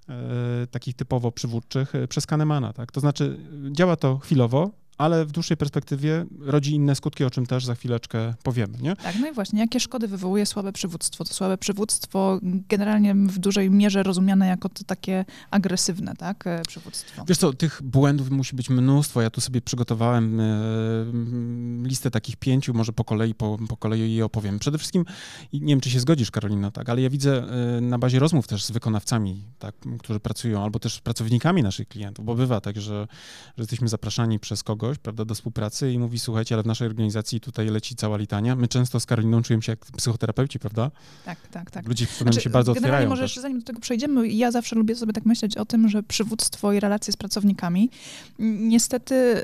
e, takich typowo przywódczych przez Kahnemana. Tak? To znaczy działa to chwilowo, ale w dłuższej perspektywie rodzi inne skutki, o czym też za chwileczkę powiemy. Nie?
Tak, no i właśnie, jakie szkody wywołuje słabe przywództwo? To słabe przywództwo generalnie w dużej mierze rozumiane jako to takie agresywne, tak, e, przywództwo.
Wiesz co, tych błędów musi być mnóstwo. Ja tu sobie przygotowałem e, listę takich pięciu, może po kolei, po, po kolei je opowiem. Przede wszystkim, nie wiem, czy się zgodzisz, Karolina, tak, ale ja widzę e, na bazie rozmów też z wykonawcami, tak, którzy pracują, albo też pracownikami naszych klientów, bo bywa tak, że, że jesteśmy zapraszani przez kogoś, kogoś, prawda, do współpracy i mówi, słuchajcie, ale w naszej organizacji tutaj leci cała litania. My często z Karoliną czujemy się jak psychoterapeuci, prawda?
Tak, tak, tak.
Ludzie znaczy, się bardzo otwierają.
może jeszcze zanim do tego przejdziemy, ja zawsze lubię sobie tak myśleć o tym, że przywództwo i relacje z pracownikami niestety y,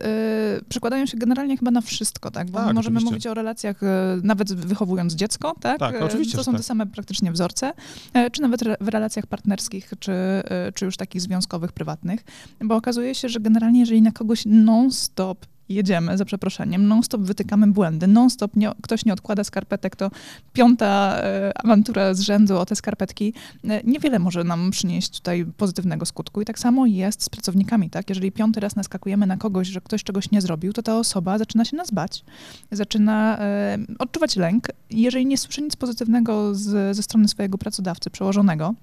przykładają się generalnie chyba na wszystko, tak? Bo tak, możemy oczywiście. mówić o relacjach y, nawet wychowując dziecko, tak?
Tak, oczywiście.
To są
te
tak. same praktycznie wzorce, y, czy nawet w relacjach partnerskich, czy, czy już takich związkowych, prywatnych, bo okazuje się, że generalnie jeżeli na kogoś non-stop jedziemy, za przeproszeniem, non-stop wytykamy błędy, non-stop nie, ktoś nie odkłada skarpetek, to piąta e, awantura z rzędu o te skarpetki e, niewiele może nam przynieść tutaj pozytywnego skutku. I tak samo jest z pracownikami, tak? Jeżeli piąty raz naskakujemy na kogoś, że ktoś czegoś nie zrobił, to ta osoba zaczyna się nas bać, zaczyna e, odczuwać lęk. Jeżeli nie słyszy nic pozytywnego z, ze strony swojego pracodawcy, przełożonego,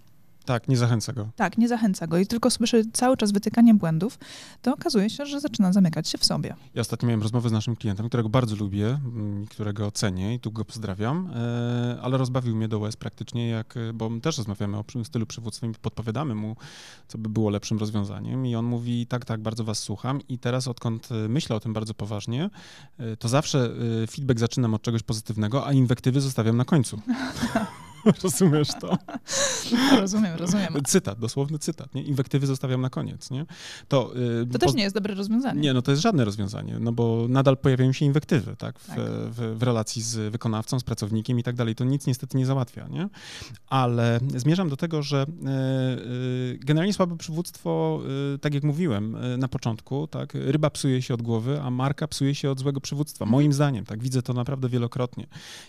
tak, nie zachęca go.
Tak, nie zachęca go i tylko słyszy cały czas wytykanie błędów, to okazuje się, że zaczyna zamykać się w sobie.
Ja ostatnio miałem rozmowę z naszym klientem, którego bardzo lubię, mm, którego cenię i tu go pozdrawiam, e, ale rozbawił mnie do łez praktycznie, jak, e, bo my też rozmawiamy o stylu przywództwa i podpowiadamy mu, co by było lepszym rozwiązaniem i on mówi, tak, tak, bardzo was słucham i teraz odkąd e, myślę o tym bardzo poważnie, to zawsze feedback zaczynam od czegoś pozytywnego, a inwektywy zostawiam na końcu. Rozumiesz to?
rozumiem, rozumiem.
Cytat, dosłowny cytat, nie? Inwektywy zostawiam na koniec, nie?
To, yy, to też po... nie jest dobre rozwiązanie.
Nie, no to jest żadne rozwiązanie, no bo nadal pojawiają się inwektywy, tak? W, tak. w, w relacji z wykonawcą, z pracownikiem i tak dalej. To nic niestety nie załatwia, nie? Ale zmierzam do tego, że yy, generalnie słabe przywództwo, yy, tak jak mówiłem na początku, tak? Ryba psuje się od głowy, a marka psuje się od złego przywództwa. Mhm. Moim zdaniem, tak? Widzę to naprawdę wielokrotnie.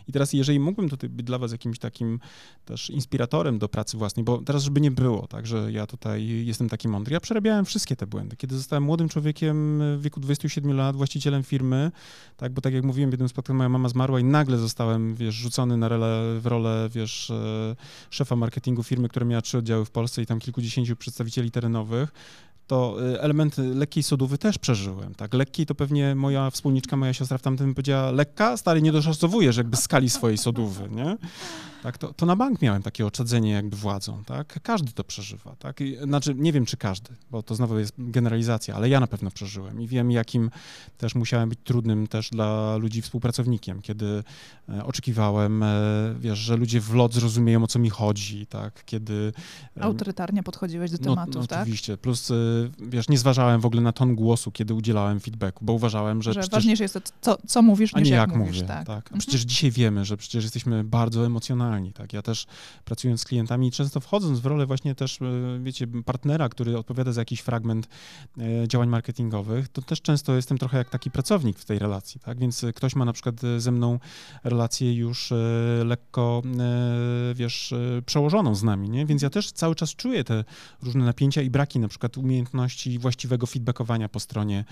I teraz, jeżeli mógłbym tutaj być dla was jakimś takim też inspiratorem do pracy własnej, bo teraz, żeby nie było, tak, że ja tutaj jestem taki mądry. Ja przerabiałem wszystkie te błędy. Kiedy zostałem młodym człowiekiem w wieku 27 lat, właścicielem firmy, tak, bo tak jak mówiłem, w jednym spotkaniu moja mama zmarła i nagle zostałem, wiesz, rzucony na role, w rolę, wiesz, e, szefa marketingu firmy, która miała trzy oddziały w Polsce i tam kilkudziesięciu przedstawicieli terenowych to y, elementy lekkiej sodówy też przeżyłem, tak? Lekkiej to pewnie moja wspólniczka, moja siostra w tamtym powiedziała, lekka, stary, nie doszacowujesz jakby skali swojej sodówy, nie? Tak, to, to na bank miałem takie oczadzenie jakby władzą, tak? Każdy to przeżywa, tak? I, znaczy, nie wiem, czy każdy, bo to znowu jest generalizacja, ale ja na pewno przeżyłem i wiem, jakim też musiałem być trudnym też dla ludzi współpracownikiem, kiedy e, oczekiwałem, e, wiesz, że ludzie w lot zrozumieją, o co mi chodzi, tak? Kiedy...
E, Autorytarnie podchodziłeś do no, tematów, no,
tak? Oczywiście, plus, wiesz, nie zważałem w ogóle na ton głosu, kiedy udzielałem feedbacku, bo uważałem, że,
że
przecież...
ważniejsze jest to, co, co mówisz,
niż
nie
jak,
jak mówisz,
mówię,
tak.
tak. A przecież dzisiaj wiemy, że przecież jesteśmy bardzo emocjonalni, tak? Ja też pracując z klientami, często wchodząc w rolę właśnie też, wiecie, partnera, który odpowiada za jakiś fragment działań marketingowych, to też często jestem trochę jak taki pracownik w tej relacji, tak? Więc ktoś ma na przykład ze mną relację już lekko, wiesz, przełożoną z nami, nie? Więc ja też cały czas czuję te różne napięcia i braki na przykład umiejętności właściwego feedbackowania po stronie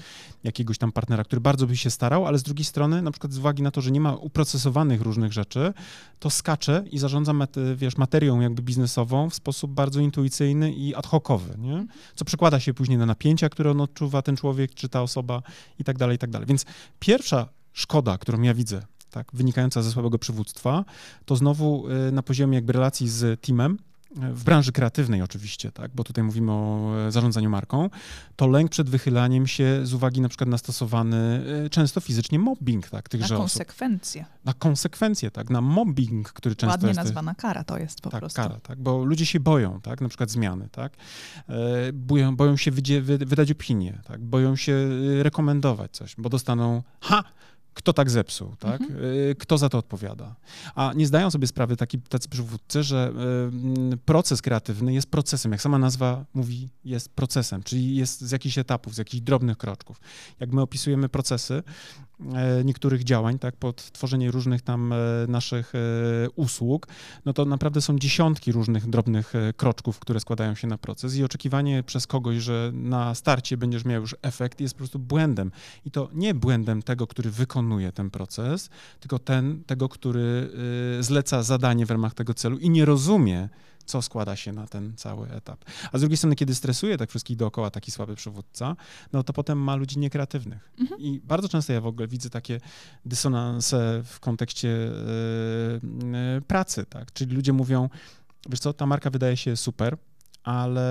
jakiegoś tam partnera, który bardzo by się starał, ale z drugiej strony, na przykład z uwagi na to, że nie ma uprocesowanych różnych rzeczy, to skacze i zarządza, wiesz, materią jakby biznesową w sposób bardzo intuicyjny i ad hocowy, nie? Co przekłada się później na napięcia, które on odczuwa, ten człowiek czy ta osoba i tak dalej, i tak dalej. Więc pierwsza szkoda, którą ja widzę, tak, wynikająca ze słabego przywództwa, to znowu y, na poziomie jakby relacji z teamem, w branży kreatywnej oczywiście, tak, bo tutaj mówimy o e, zarządzaniu marką, to lęk przed wychylaniem się z uwagi na przykład na stosowany e, często fizycznie mobbing, tak, tychże
Na konsekwencje.
Osób. Na konsekwencje, tak, na mobbing, który często
Ładnie
jest...
nazwana kara to jest po
tak,
prostu.
kara, tak, bo ludzie się boją, tak, na przykład zmiany, tak, e, boją, boją się wydzie, wydać opinię, tak, boją się rekomendować coś, bo dostaną, ha, kto tak zepsuł, tak? Mhm. Y, kto za to odpowiada. A nie zdają sobie sprawy taki, tacy przywódcy, że y, proces kreatywny jest procesem, jak sama nazwa mówi, jest procesem, czyli jest z jakichś etapów, z jakichś drobnych kroczków. Jak my opisujemy procesy, E, niektórych działań, tak, pod tworzenie różnych tam naszych usług, no to naprawdę są dziesiątki różnych drobnych kroczków, które składają się na proces i oczekiwanie przez kogoś, że na starcie będziesz miał już efekt jest po prostu błędem. I to nie błędem tego, który wykonuje ten proces, tylko ten, tego, który zleca zadanie w ramach tego celu i nie rozumie, co składa się na ten cały etap. A z drugiej strony, kiedy stresuje tak wszystkich dookoła taki słaby przywódca, no to potem ma ludzi niekreatywnych. Mhm. I bardzo często ja w ogóle widzę takie dysonanse w kontekście yy, pracy, tak? Czyli ludzie mówią, wiesz co, ta marka wydaje się super, ale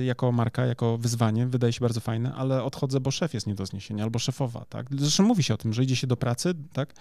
y, jako marka, jako wyzwanie wydaje się bardzo fajne, ale odchodzę, bo szef jest nie do zniesienia, albo szefowa, tak? Zresztą mówi się o tym, że idzie się do pracy, tak?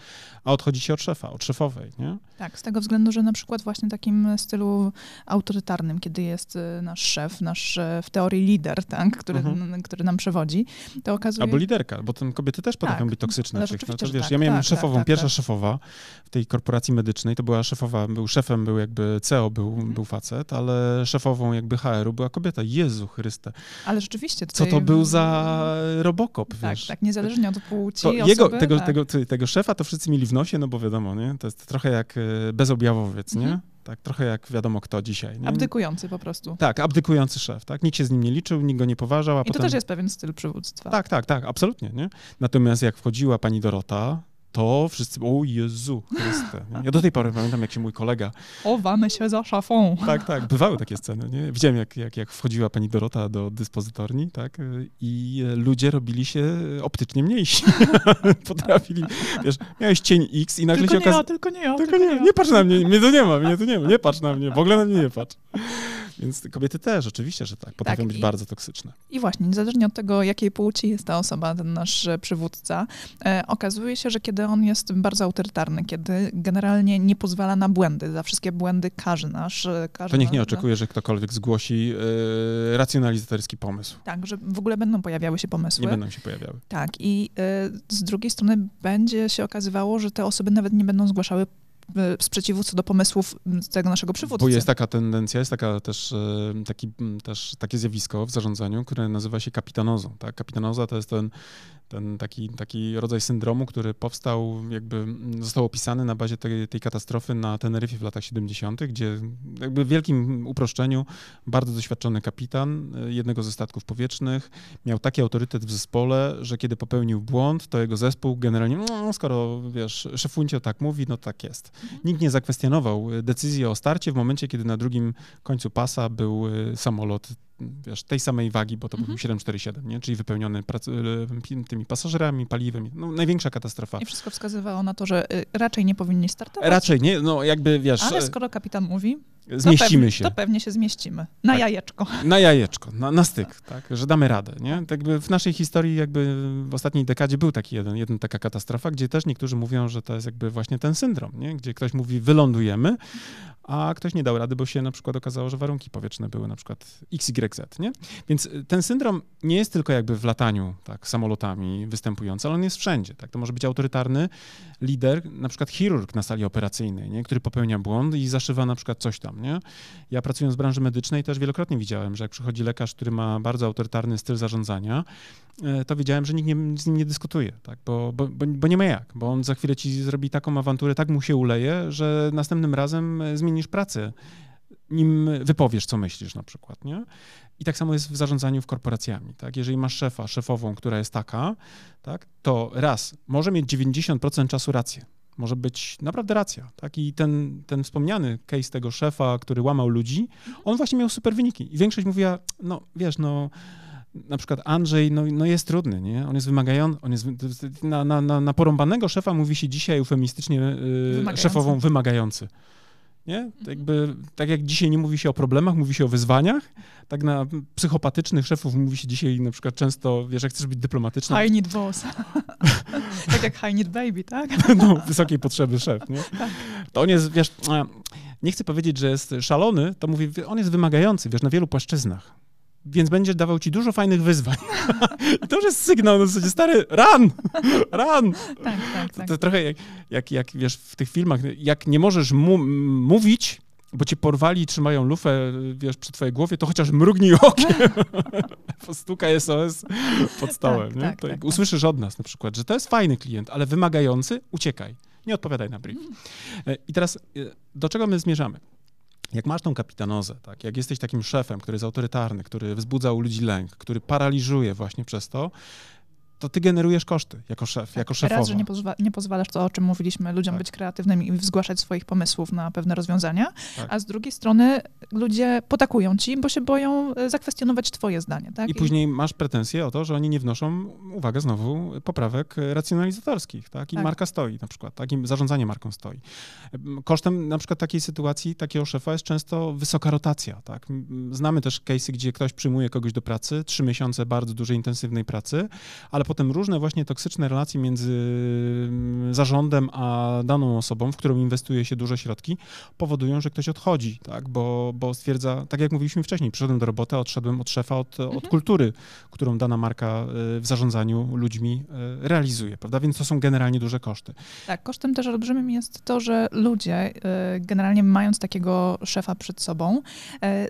A odchodzi się od szefa, od szefowej, nie?
Tak, z tego względu, że na przykład właśnie takim stylu autorytarnym, kiedy jest y, nasz szef, nasz y, w teorii lider, tak? Który, mhm. który nam przewodzi, to okazuje...
Albo liderka, bo tam kobiety też potrafią tak, być toksyczne. No, to, wiesz, tak, ja miałem tak, szefową, tak, pierwsza tak. szefowa w tej korporacji medycznej, to była szefowa, był szefem, był jakby CEO, był, mhm. był facet, ale szefową jakby HR-u była kobieta. Jezu Chryste.
Ale rzeczywiście.
Tutaj... Co to był za robokop,
tak,
wiesz?
Tak, niezależnie od płci
to osoby, jego, tego, tak. tego, tego szefa to wszyscy mieli w nosie, no bo wiadomo, nie? To jest trochę jak e, bezobjawowiec, nie? Mhm. Tak, trochę jak wiadomo kto dzisiaj. Nie?
Abdykujący po prostu.
Tak, abdykujący szef, tak? Nikt się z nim nie liczył, nikt go nie poważał,
I
potem...
to też jest pewien styl przywództwa.
Tak, tak, tak, absolutnie, nie? Natomiast jak wchodziła pani Dorota, to wszyscy, o Jezu Chryste. Nie? Ja do tej pory pamiętam, jak się mój kolega...
Chowamy się za szafą.
Tak, tak, bywały takie sceny, nie? Widziałem, jak, jak, jak wchodziła pani Dorota do dyspozytorni, tak, i ludzie robili się optycznie mniejsi. Potrafili, wiesz, miałeś cień X i nagle
tylko
się okazało...
Tylko nie ja,
tylko, tylko nie, ja. nie patrz na mnie, mnie tu nie ma, mnie tu nie ma, nie patrz na mnie, w ogóle na mnie nie patrz. Więc kobiety też, oczywiście, że tak, potrafią tak, być i, bardzo toksyczne.
I właśnie, niezależnie od tego, jakiej płci jest ta osoba, ten nasz przywódca, e, okazuje się, że kiedy on jest bardzo autorytarny, kiedy generalnie nie pozwala na błędy, za wszystkie błędy każe nasz. E, każe
to niech nie oczekuje, że ktokolwiek zgłosi e, racjonalizatorski pomysł.
Tak, że w ogóle będą pojawiały się pomysły.
Nie będą się pojawiały.
Tak, i e, z drugiej strony będzie się okazywało, że te osoby nawet nie będą zgłaszały sprzeciwu co do pomysłów tego naszego przywódcy.
Bo jest taka tendencja, jest taka też, e, taki, też takie zjawisko w zarządzaniu, które nazywa się kapitanozą. Tak? Kapitanoza to jest ten ten taki, taki rodzaj syndromu, który powstał, jakby został opisany na bazie tej, tej katastrofy na Teneryfie w latach 70., gdzie jakby w wielkim uproszczeniu bardzo doświadczony kapitan e, jednego ze statków powietrznych miał taki autorytet w zespole, że kiedy popełnił błąd, to jego zespół generalnie, no, skoro wiesz, szefuncio tak mówi, no tak jest. Mhm. Nikt nie zakwestionował decyzji o starcie w momencie, kiedy na drugim końcu pasa był e, samolot wiesz, tej samej wagi, bo to mhm. był 747, nie? czyli wypełniony prac- tymi pasażerami, paliwem. No, największa katastrofa.
I wszystko wskazywało na to, że y, raczej nie powinni startować.
Raczej nie, no jakby wiesz...
Ale skoro kapitan mówi,
zmieścimy
to pewnie,
się.
To pewnie się zmieścimy. Na tak. jajeczko.
Na jajeczko, na, na styk, tak, że damy radę, nie? Tak jakby w naszej historii jakby w ostatniej dekadzie był taki jeden, jeden taka katastrofa, gdzie też niektórzy mówią, że to jest jakby właśnie ten syndrom, nie? Gdzie ktoś mówi wylądujemy, a ktoś nie dał rady, bo się na przykład okazało, że warunki powietrzne były na przykład XYZ, nie? Więc y, ten syndrom nie jest tylko jakby w lataniu, tak, samolotami występujący, ale on jest wszędzie, tak? To może być autorytarny lider, na przykład chirurg na sali operacyjnej, nie? Który popełnia błąd i zaszywa na przykład coś tam, nie? Ja pracując w branży medycznej też wielokrotnie widziałem, że jak przychodzi lekarz, który ma bardzo autorytarny styl zarządzania, e, to wiedziałem, że nikt nie, z nim nie dyskutuje, tak? Bo, bo, bo, nie ma jak, bo on za chwilę ci zrobi taką awanturę, tak mu się uleje, że następnym razem e, zmienisz pracę, nim wypowiesz, co myślisz na przykład, nie? I tak samo jest w zarządzaniu w korporacjami, tak? Jeżeli masz szefa, szefową, która jest taka, tak? To raz, może mieć 90% czasu rację, może być naprawdę racja. Tak? I ten, ten wspomniany case tego szefa, który łamał ludzi, on właśnie miał super wyniki. I większość mówiła, no wiesz, no na przykład Andrzej no, no jest trudny, nie? On jest wymagający, on jest na, na, na, na porąbanego szefa mówi się dzisiaj eufemistycznie yy, wymagający. szefową wymagający. Nie? Tak, jakby, tak jak dzisiaj nie mówi się o problemach, mówi się o wyzwaniach, tak na psychopatycznych szefów mówi się dzisiaj na przykład często, wiesz, jak chcesz być dyplomatyczny.
High need boss. tak jak high need baby, tak?
no, wysokiej potrzeby szef, nie? Tak. To on jest, wiesz, nie chcę powiedzieć, że jest szalony, to mówię, on jest wymagający, wiesz, na wielu płaszczyznach więc będzie dawał ci dużo fajnych wyzwań. I to już jest sygnał, no zasadzie, stary, run, run.
Tak, tak,
tak. To, trochę jak, jak, jak, wiesz, w tych filmach, jak nie możesz mu mówić, bo cię porwali i trzymają lufę, wiesz, przy twojej głowie, to chociaż mrugnij okiem. Postuka SOS pod stołem. Tak, nie? Tak, to tak, usłyszysz od nas na przykład, że to jest fajny klient, ale wymagający, uciekaj. Nie odpowiadaj na brief. E, I teraz e, do czego my zmierzamy? Jak masz tą kapitanozę, tak, jak jesteś takim szefem, który jest autorytarny, który wzbudza u ludzi lęk, który paraliżuje właśnie przez to, to ty generujesz koszty jako szef, tak, jako szefowa.
Raz, że nie, pozwa nie pozwalasz, to o czym mówiliśmy, ludziom tak. być kreatywnymi i zgłaszać swoich pomysłów na pewne rozwiązania, tak. a z drugiej strony ludzie potakują ci, bo się boją e, zakwestionować twoje zdanie. Tak?
I, I później masz pretensje o to, że oni nie wnoszą, uwaga znowu, poprawek racjonalizatorskich, tak? I tak. marka stoi na przykład, tak? I zarządzanie marką stoi. Kosztem na przykład takiej sytuacji, takiego szefa jest często wysoka rotacja, tak? Znamy też case'y, gdzie ktoś przyjmuje kogoś do pracy, trzy miesiące bardzo dużej, intensywnej pracy, ale potem różne właśnie toksyczne relacje między mm, zarządem a daną osobą, w którą inwestuje się duże środki, powodują, że ktoś odchodzi, tak? bo, bo stwierdza, tak jak mówiliśmy wcześniej, przyszedłem do roboty, odszedłem od szefa, od, mhm. od kultury, którą dana marka y, w zarządzaniu ludźmi y, realizuje, prawda? Więc to są generalnie duże koszty.
Tak, kosztem też olbrzymim jest to, że ludzie y, generalnie mając takiego szefa przed sobą,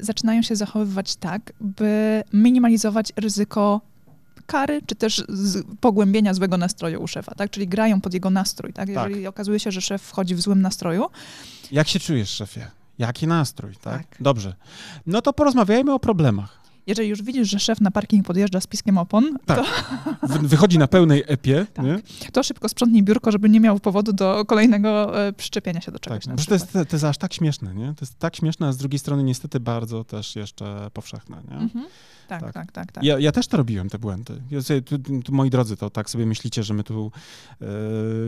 zaczynają się zachowywać tak, by minimalizować ryzyko kary, czy też pogłębienia złego nastroju u szefa, tak? Czyli grają pod jego nastrój, tak? Jeżeli tak. okazuje się, że szef wchodzi w złym nastroju.
Jak się czujesz, szefie? Jaki nastrój, tak? tak? Dobrze. No to porozmawiajmy o problemach.
Jeżeli już widzisz, że szef na parking podjeżdża z piskiem opon,
tak.
to...
Wychodzi na pełnej epie, tak.
To szybko sprzątnij biurko, żeby nie miał powodu do kolejnego e, przyczepienia się do czegoś. Tak.
to, jest, to jest aż tak śmieszne, nie? To jest tak śmieszne, a z drugiej strony niestety bardzo też jeszcze powszechne, nie? Mhm.
Tak, tak, tak. tak, tak.
Ja, ja, też to robiłem, te błędy. Ja sobie, tu, tu, moi drodzy, to tak sobie myślicie, że my tu e,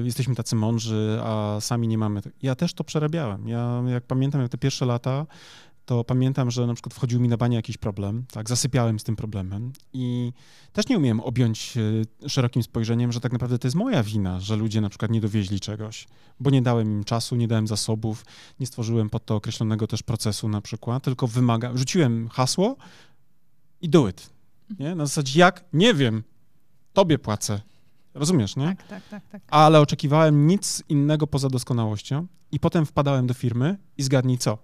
jesteśmy tacy mądrzy, a sami nie mamy. Ja też to przerabiałem. Ja jak pamiętam, jak te pierwsze lata, to pamiętam, że na przykład wchodził mi na banie jakiś problem, tak, zasypiałem z tym problemem i też nie umiałem objąć e, szerokim spojrzeniem, że tak naprawdę to jest moja wina, że ludzie na przykład nie dowieźli czegoś, bo nie dałem im czasu, nie dałem zasobów, nie stworzyłem pod to określonego też procesu na przykład, tylko wymaga, rzuciłem hasło, i do it. Nie? Na zasadzie jak? Nie wiem. Tobie płacę. Rozumiesz, nie?
Tak, tak, tak, tak.
Ale oczekiwałem nic innego poza doskonałością i potem wpadałem do firmy i zgadnij co?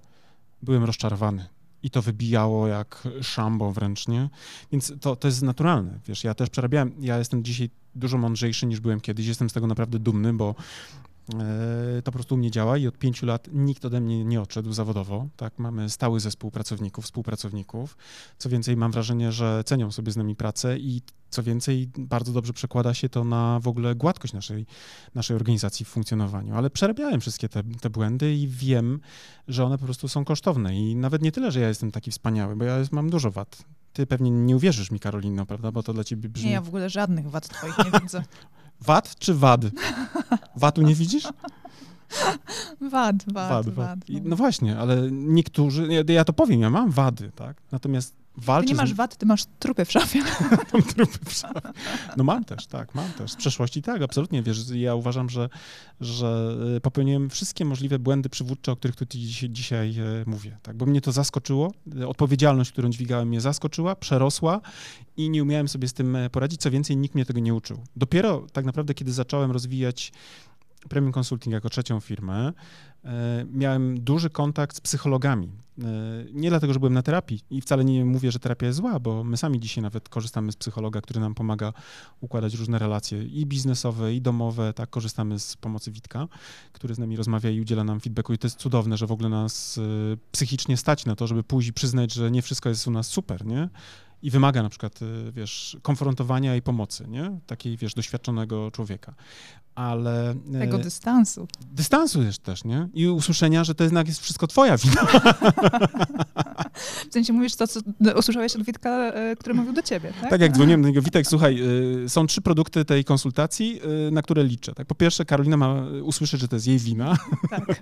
Byłem rozczarowany. I to wybijało jak szambo wręcz, nie? Więc to, to jest naturalne, wiesz, ja też przerabiałem, ja jestem dzisiaj dużo mądrzejszy niż byłem kiedyś, jestem z tego naprawdę dumny, bo to po prostu u mnie działa i od pięciu lat nikt ode mnie nie odszedł zawodowo. Tak, mamy stały zespół pracowników, współpracowników. Co więcej, mam wrażenie, że cenią sobie z nami pracę i co więcej, bardzo dobrze przekłada się to na w ogóle gładkość naszej, naszej organizacji w funkcjonowaniu. Ale przerabiałem wszystkie te, te błędy i wiem, że one po prostu są kosztowne. I nawet nie tyle, że ja jestem taki wspaniały, bo ja mam dużo wad. Ty pewnie nie uwierzysz mi, Karolino, prawda? Bo to dla ciebie brzmi...
Nie, ja w ogóle żadnych wad twoich nie widzę.
Wad czy wad? Wadu nie widzisz?
Wad, wad, wad. wad.
No. no właśnie, ale niektórzy, ja, ja, to powiem, ja mam wady, tak? Natomiast walczę...
Ty nie masz wad, ty masz trupy w szafie.
mam trupy w szafie. No mam też, tak, mam też. Z przeszłości tak, absolutnie. Wiesz, ja uważam, że, że e, popełniłem wszystkie możliwe błędy przywódcze, o których tu dzisiaj, dzisiaj e, mówię, tak? Bo mnie to zaskoczyło. Odpowiedzialność, którą dźwigałem, mnie zaskoczyła, przerosła i nie umiałem sobie z tym poradzić. Co więcej, nikt mnie tego nie uczył. Dopiero tak naprawdę, kiedy zacząłem rozwijać Premium Consulting jako trzecią firmę, miałem duży kontakt z psychologami. E, nie dlatego, że byłem na terapii i wcale nie mówię, że terapia jest zła, bo my sami dzisiaj nawet korzystamy z psychologa, który nam pomaga układać różne relacje i biznesowe, i domowe. Tak, korzystamy z pomocy Witka, który z nami rozmawia i udziela nam feedbacku. I to jest cudowne, że w ogóle nas e, psychicznie stać na to, żeby pójść i przyznać, że nie wszystko jest u nas super, nie? I wymaga na przykład, wiesz, konfrontowania i pomocy, nie? Takiej, wiesz, doświadczonego człowieka ale...
E, Tego dystansu.
Dystansu jest też, nie? I usłyszenia, że to jednak jest wszystko twoja wina.
w sensie mówisz to, co usłyszałeś od Witka, e, który mówił do ciebie, tak?
Tak, jak dzwoniłem do niego, Witek, słuchaj, e, są trzy produkty tej konsultacji, na które liczę. Tak? Po pierwsze, Karolina ma usłyszeć, że to jest jej wina. Tak.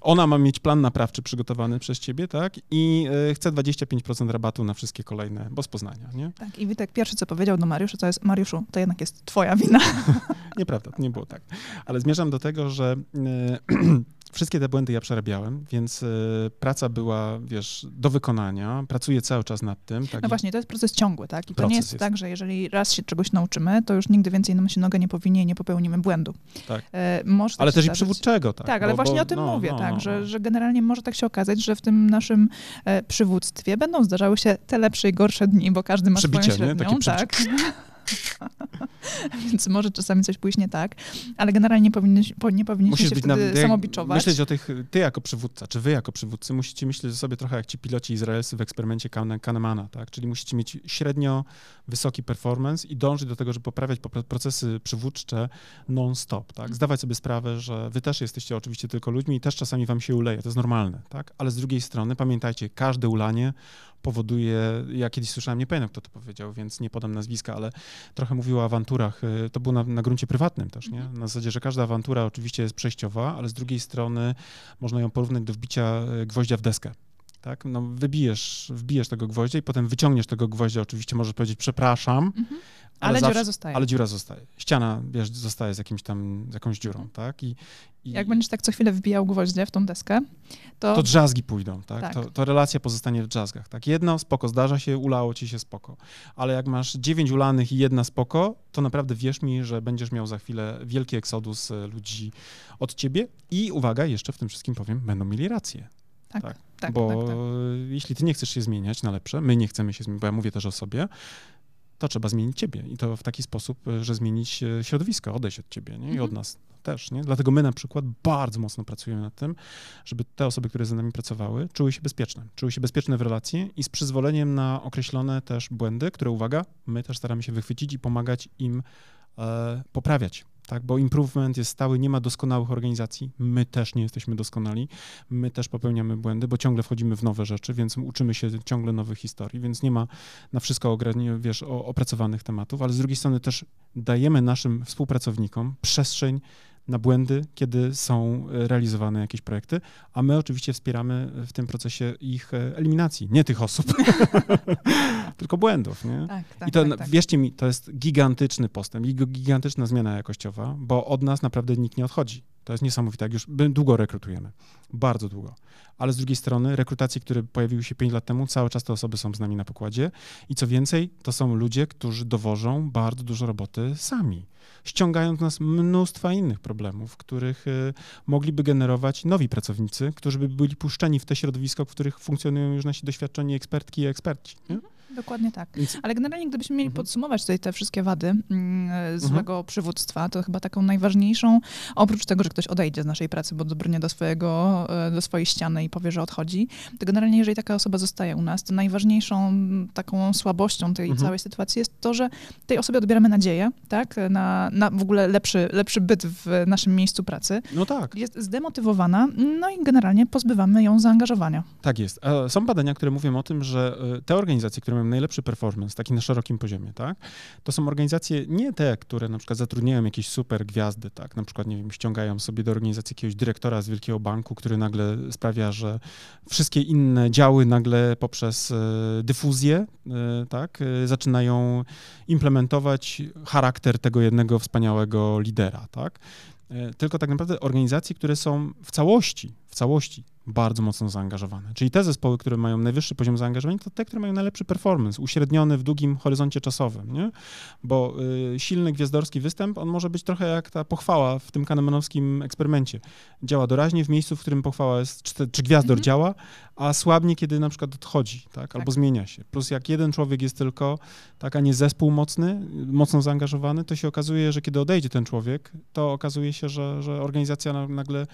Ona ma mieć plan naprawczy przygotowany przez ciebie, tak? I y, chce 25% rabatu na wszystkie kolejne, bo z Poznania, nie?
Tak, i Witek pierwszy, co powiedział do Mariusza, to jest, Mariuszu, to jednak jest twoja wina.
Nieprawda, to nie było tak. Ale zmierzam do tego, że y, Wszystkie te błędy ja przerabiałem, więc y, praca była, wiesz, do wykonania. Pracuję cały czas nad tym.
Tak? No właśnie, to jest proces ciągły, tak? I to nie jest, jest, tak, że jeżeli raz się czegoś nauczymy, to już nigdy więcej nam się noga nie powinie i nie popełnimy błędu.
Tak. E, może ale też i przywódczego, tak?
Tak, ale bo, właśnie bo, o tym no, mówię, no, tak, no, że, no. że generalnie może tak się okazać, że w tym naszym e, przywództwie będą zdarzały się te lepsze i gorsze dni, bo każdy ma Przybicie, swoją średnią, nie? Takie tak? Więc może czasami coś pójść nie tak, ale generalnie nie, powinniście Musisz się wtedy na, samobiczować.
Myśleć o tych, ty jako przywódca, czy wy jako przywódcy, musicie myśleć o sobie trochę jak ci piloci izraelscy w eksperymencie Kahnemana, tak? Czyli musicie mieć średnio wysoki performance i dążyć do tego, żeby poprawiać procesy przywódcze non-stop, tak? Zdawać sobie sprawę, że wy też jesteście oczywiście tylko ludźmi i też czasami wam się uleje, to jest normalne, tak? Ale z drugiej strony pamiętajcie, każde ulanie powoduje, ja kiedyś słyszałem, nie pamiętam kto to powiedział, więc nie podam nazwiska, ale trochę mówił o awanturach, y, to było na, na gruncie prywatnym też, nie? Na zasadzie, że każda awantura oczywiście jest przejściowa, ale z drugiej strony można ją porównać do wbicia y, gwoździa w deskę. Tak? No, wybijesz, wbijesz tego gwoździa i potem wyciągniesz tego gwoździa, oczywiście możesz powiedzieć przepraszam, mhm.
Ale, ale zawsze, dziura zostaje.
Ale dziura zostaje. Ściana, wiesz, zostaje z jakimś tam, z jakąś dziurą, tak? I,
i, Jak będziesz tak co chwilę wbijał gwoździe w tą deskę, to...
To drzazgi pójdą, tak? tak. To, to, relacja pozostanie w drzazgach, tak? Jedno, spoko, zdarza się, ulało ci się, spoko. Ale jak masz dziewięć ulanych i jedna spoko, to naprawdę wierz mi, że będziesz miał za chwilę wielki eksodus e, ludzi od ciebie i uwaga, jeszcze w tym wszystkim powiem, będą mieli rację.
Tak, tak, tak
bo
tak, tak.
jeśli ty nie chcesz się zmieniać na lepsze, my nie chcemy się zmieniać, bo ja mówię też o sobie, to trzeba zmienić ciebie i to w taki sposób, że zmienić e, środowisko, odejść od ciebie nie? i mhm. od nas też. Nie? Dlatego my na przykład bardzo mocno pracujemy nad tym, żeby te osoby, które z nami pracowały, czuły się bezpieczne. Czuły się bezpieczne w relacji i z przyzwoleniem na określone też błędy, które, uwaga, my też staramy się wychwycić i pomagać im e, poprawiać tak? Bo improvement jest stały, nie ma doskonałych organizacji. My też nie jesteśmy doskonali. My też popełniamy błędy, bo ciągle wchodzimy w nowe rzeczy, więc uczymy się ciągle nowych historii, więc nie ma na wszystko wiesz, opracowanych tematów, ale z drugiej strony też dajemy naszym współpracownikom przestrzeń na błędy, kiedy są e, realizowane jakieś projekty, a my oczywiście wspieramy w tym procesie ich e, eliminacji, nie tych osób, tylko błędów. Nie? Tak, tak, I to, tak, tak, wierzcie mi, to jest gigantyczny postęp, gigantyczna zmiana jakościowa, bo od nas naprawdę nikt nie odchodzi. To jest niesamowite, jak już długo rekrutujemy, bardzo długo. Ale z drugiej strony rekrutacje, które pojawiły się 5 lat temu, cały czas te osoby są z nami na pokładzie i co więcej, to są ludzie, którzy dowożą bardzo dużo roboty sami ściągając nas mnóstwa innych problemów, których y, mogliby generować nowi pracownicy, którzy by byli puszczeni w te środowisko, w których funkcjonują już nasi doświadczeni ekspertki i eksperci. Nie?
Dokładnie tak. Więc... Ale generalnie, gdybyśmy mieli mhm. podsumować tutaj te wszystkie wady mm, e, złego mhm. przywództwa, to chyba taką najważniejszą, oprócz tego, że ktoś odejdzie z naszej pracy, bo dobrnie do swojego, e, do swojej ściany i powie, że odchodzi, to generalnie, jeżeli taka osoba zostaje u nas, to najważniejszą taką słabością tej mhm. całej sytuacji jest to, że tej osobie odbieramy nadzieję, tak, na, na w ogóle lepszy, lepszy byt w naszym miejscu pracy.
No tak.
Jest zdemotywowana, no i generalnie pozbywamy ją zaangażowania.
Tak jest. Są badania, które mówią o tym, że e, te organizacje, które mają najlepszy performance, taki na szerokim poziomie, tak, to są organizacje nie te, które na przykład zatrudniają jakieś super gwiazdy, tak, na przykład, nie wiem, ściągają sobie do organizacji jakiegoś dyrektora z wielkiego banku, który nagle sprawia, że wszystkie inne działy nagle poprzez e, dyfuzję, e, tak, e, zaczynają implementować charakter tego jednego wspaniałego lidera, tak, tylko tak naprawdę organizacje, które są w całości, całości bardzo mocno zaangażowane. Czyli te zespoły, które mają najwyższy poziom zaangażowania, to te, które mają najlepszy performance, uśredniony w długim horyzoncie czasowym, nie? Bo y, silny gwiazdorski występ, on może być trochę jak ta pochwała w tym kahnemanowskim eksperymencie. Działa doraźnie w miejscu, w którym pochwała jest, czy, czy gwiazdor mhm. działa, a słabnie, kiedy na przykład odchodzi, tak? Albo tak. zmienia się. Plus jak jeden człowiek jest tylko, tak, a nie zespół mocny, mocno zaangażowany, to się okazuje, że kiedy odejdzie ten człowiek, to okazuje się, że, że organizacja nagle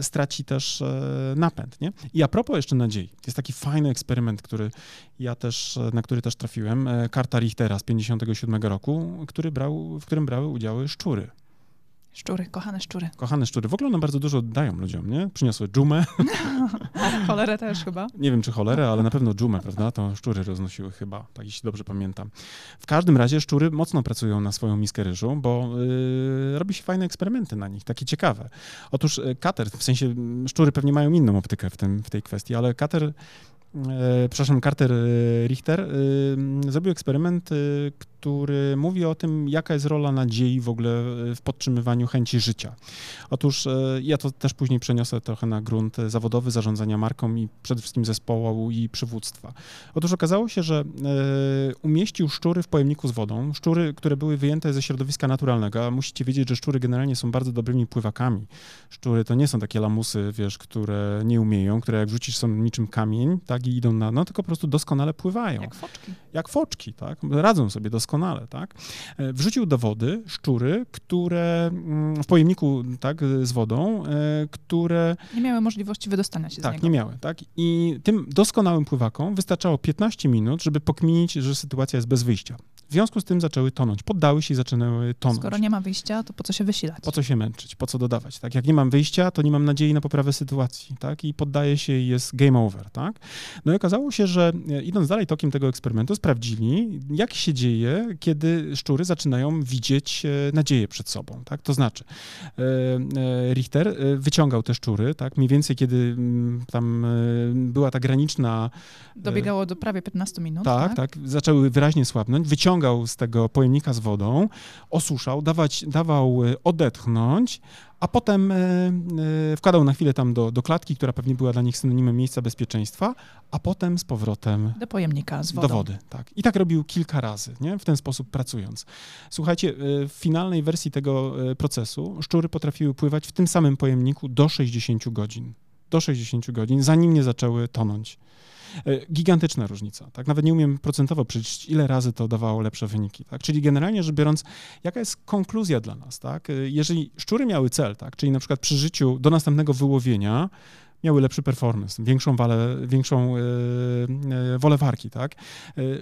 straci też e, napęd, nie? I a propos jeszcze nadziei, jest taki fajny eksperyment, który ja też, e, na który też trafiłem, karta Richtera z 57 roku, który brał, w którym brały udziały szczury.
Szczury, kochane szczury.
Kochane szczury. W ogóle one bardzo dużo dają ludziom, nie? Przyniosły dżumę.
cholerę też chyba.
Nie wiem, czy cholerę, ale na pewno dżumę, prawda? To szczury roznosiły chyba, tak jeśli dobrze pamiętam. W każdym razie szczury mocno pracują na swoją miskę ryżu, bo yy, robi się fajne eksperymenty na nich, takie ciekawe. Otóż y, kater, w sensie szczury pewnie mają inną optykę w, tym, w tej kwestii, ale kater E, przepraszam, Carter e, Richter, e, zrobił eksperyment, który mówi o tym, jaka jest rola nadziei w ogóle w podtrzymywaniu chęci życia. Otóż ja to też później przeniosę trochę na grunt zawodowy zarządzania marką i przede wszystkim zespołu i przywództwa. Otóż okazało się, że umieścił szczury w pojemniku z wodą, szczury, które były wyjęte ze środowiska naturalnego, a musicie wiedzieć, że szczury generalnie są bardzo dobrymi pływakami. Szczury to nie są takie lamusy, wiesz, które nie umieją, które jak wrzucisz są niczym kamień, tak, i idą na dno, tylko po prostu doskonale pływają.
Jak foczki.
Jak foczki, tak? Radzą sobie doskonale, tak? E, wrzucił do wody szczury, które mm, w pojemniku, tak, z wodą, e, które...
Nie miały możliwości wydostania się
tak,
z
niego. Tak, nie miały, tak? I tym doskonałym pływakom wystarczało 15 minut, żeby pokminić, że sytuacja jest bez wyjścia. W związku z tym zaczęły tonąć, poddały się i zaczynały tonąć.
Skoro nie ma wyjścia, to po co się wysilać?
Po co się męczyć, po co dodawać, tak? Jak nie mam wyjścia, to nie mam nadziei na poprawę sytuacji, tak? I poddaje się i jest game over, tak? No i okazało się, że e, idąc dalej tokiem tego eksperymentu, sprawdzili, jak się dzieje, kiedy szczury zaczynają widzieć e, nadzieję przed sobą, tak? To znaczy, e, Richter wyciągał te szczury, tak? Mniej więcej, kiedy mm, tam była ta graniczna...
Dobiegało do prawie 15 minut,
tak? Tak, tak. Zaczęły wyraźnie słabnąć, wyciągał wyciągał z tego pojemnika z wodą, osuszał, dawać, dawał e, odetchnąć, a potem e, e, wkładał na chwilę tam do, do klatki, która pewnie była dla nich synonimem miejsca bezpieczeństwa, a potem z powrotem
do pojemnika z wodą.
Do wody, tak. I tak robił kilka razy, nie? w ten sposób pracując. Słuchajcie, w finalnej wersji tego procesu szczury potrafiły pływać w tym samym pojemniku do 60 godzin. Do 60 godzin, zanim nie zaczęły tonąć. E, gigantyczna różnica, tak? Nawet nie umiem procentowo przeliczyć, ile razy to dawało lepsze wyniki, tak? Czyli generalnie rzecz biorąc, jaka jest konkluzja dla nas, tak? E, jeżeli szczury miały cel, tak? Czyli na przykład przy życiu do następnego wyłowienia miały lepszy performance, większą, walę, większą e, wolę warki, tak?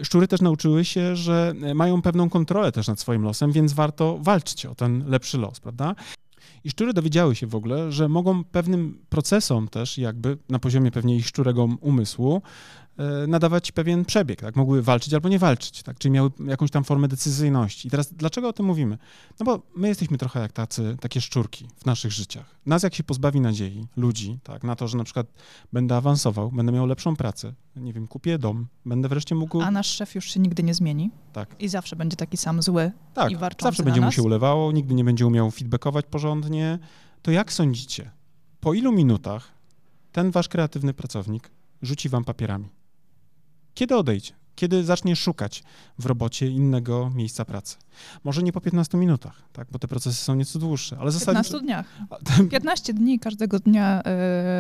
Szczury też nauczyły się, że mają pewną kontrolę też nad swoim losem, więc warto walczyć o ten lepszy los, prawda? I szczury dowiedziały się w ogóle, że mogą pewnym procesom też jakby na poziomie pewnie ich szczurego umysłu nadawać pewien przebieg, tak? Mogły walczyć albo nie walczyć, tak? Czyli miały jakąś tam formę decyzyjności. I teraz dlaczego o tym mówimy? No bo my jesteśmy trochę jak tacy, takie szczurki w naszych życiach. Nas jak się pozbawi nadziei, ludzi, tak? Na to, że na przykład będę awansował, będę miał lepszą pracę, nie wiem, kupię dom, będę wreszcie mógł...
A nasz szef już się nigdy nie zmieni.
Tak.
I zawsze będzie taki sam zły
tak,
i warczący
zawsze będzie mu się ulewało, nigdy nie będzie umiał feedbackować porządnie. To jak sądzicie, po ilu minutach ten wasz kreatywny pracownik rzuci wam papierami? Kiedy odejdzie? Kiedy zacznie szukać w robocie innego miejsca pracy? Może nie po 15 minutach, tak? bo te procesy są nieco dłuższe, ale
zasadniczo... 15 dniach. 15 dni każdego dnia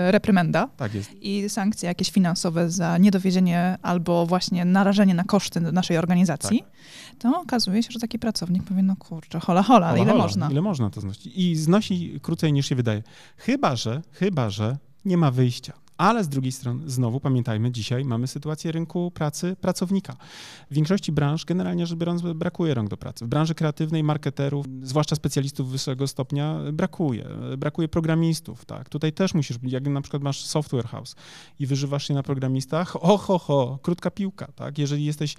y, reprymenda
tak jest.
i sankcje jakieś finansowe za niedowiezienie albo właśnie narażenie na koszty naszej organizacji, tak. to okazuje się, że taki pracownik powie, no kurczę, hola, hola, hola ile hola, można?
Ile można to znosić? I znosi krócej niż się wydaje. Chyba, że, chyba, że nie ma wyjścia Ale z drugiej strony, znowu pamiętajmy, dzisiaj mamy sytuację rynku pracy pracownika. W większości branż, generalnie rzecz biorąc, brakuje rąk do pracy. W branży kreatywnej, marketerów, zwłaszcza specjalistów wysokiego stopnia, brakuje. Brakuje programistów, tak. Tutaj też musisz, jak na przykład masz software house i wyżywasz się na programistach, oho, ho, krótka piłka, tak. Jeżeli jesteś,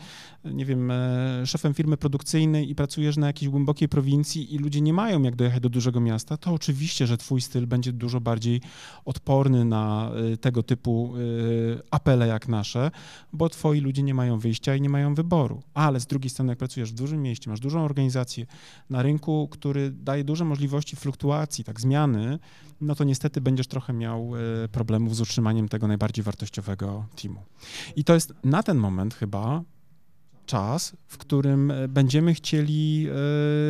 nie wiem, e, szefem firmy produkcyjnej i pracujesz na jakiejś głębokiej prowincji i ludzie nie mają jak dojechać do dużego miasta, to oczywiście, że twój styl będzie dużo bardziej odporny na e, tego typu y, apele jak nasze, bo twoi ludzie nie mają wyjścia i nie mają wyboru. Ale z drugiej strony, jak pracujesz w dużym mieście, masz dużą organizację na rynku, który daje duże możliwości fluktuacji, tak, zmiany, no to niestety będziesz trochę miał y, problemów z utrzymaniem tego najbardziej wartościowego teamu. I to jest na ten moment chyba czas, w którym e, będziemy chcieli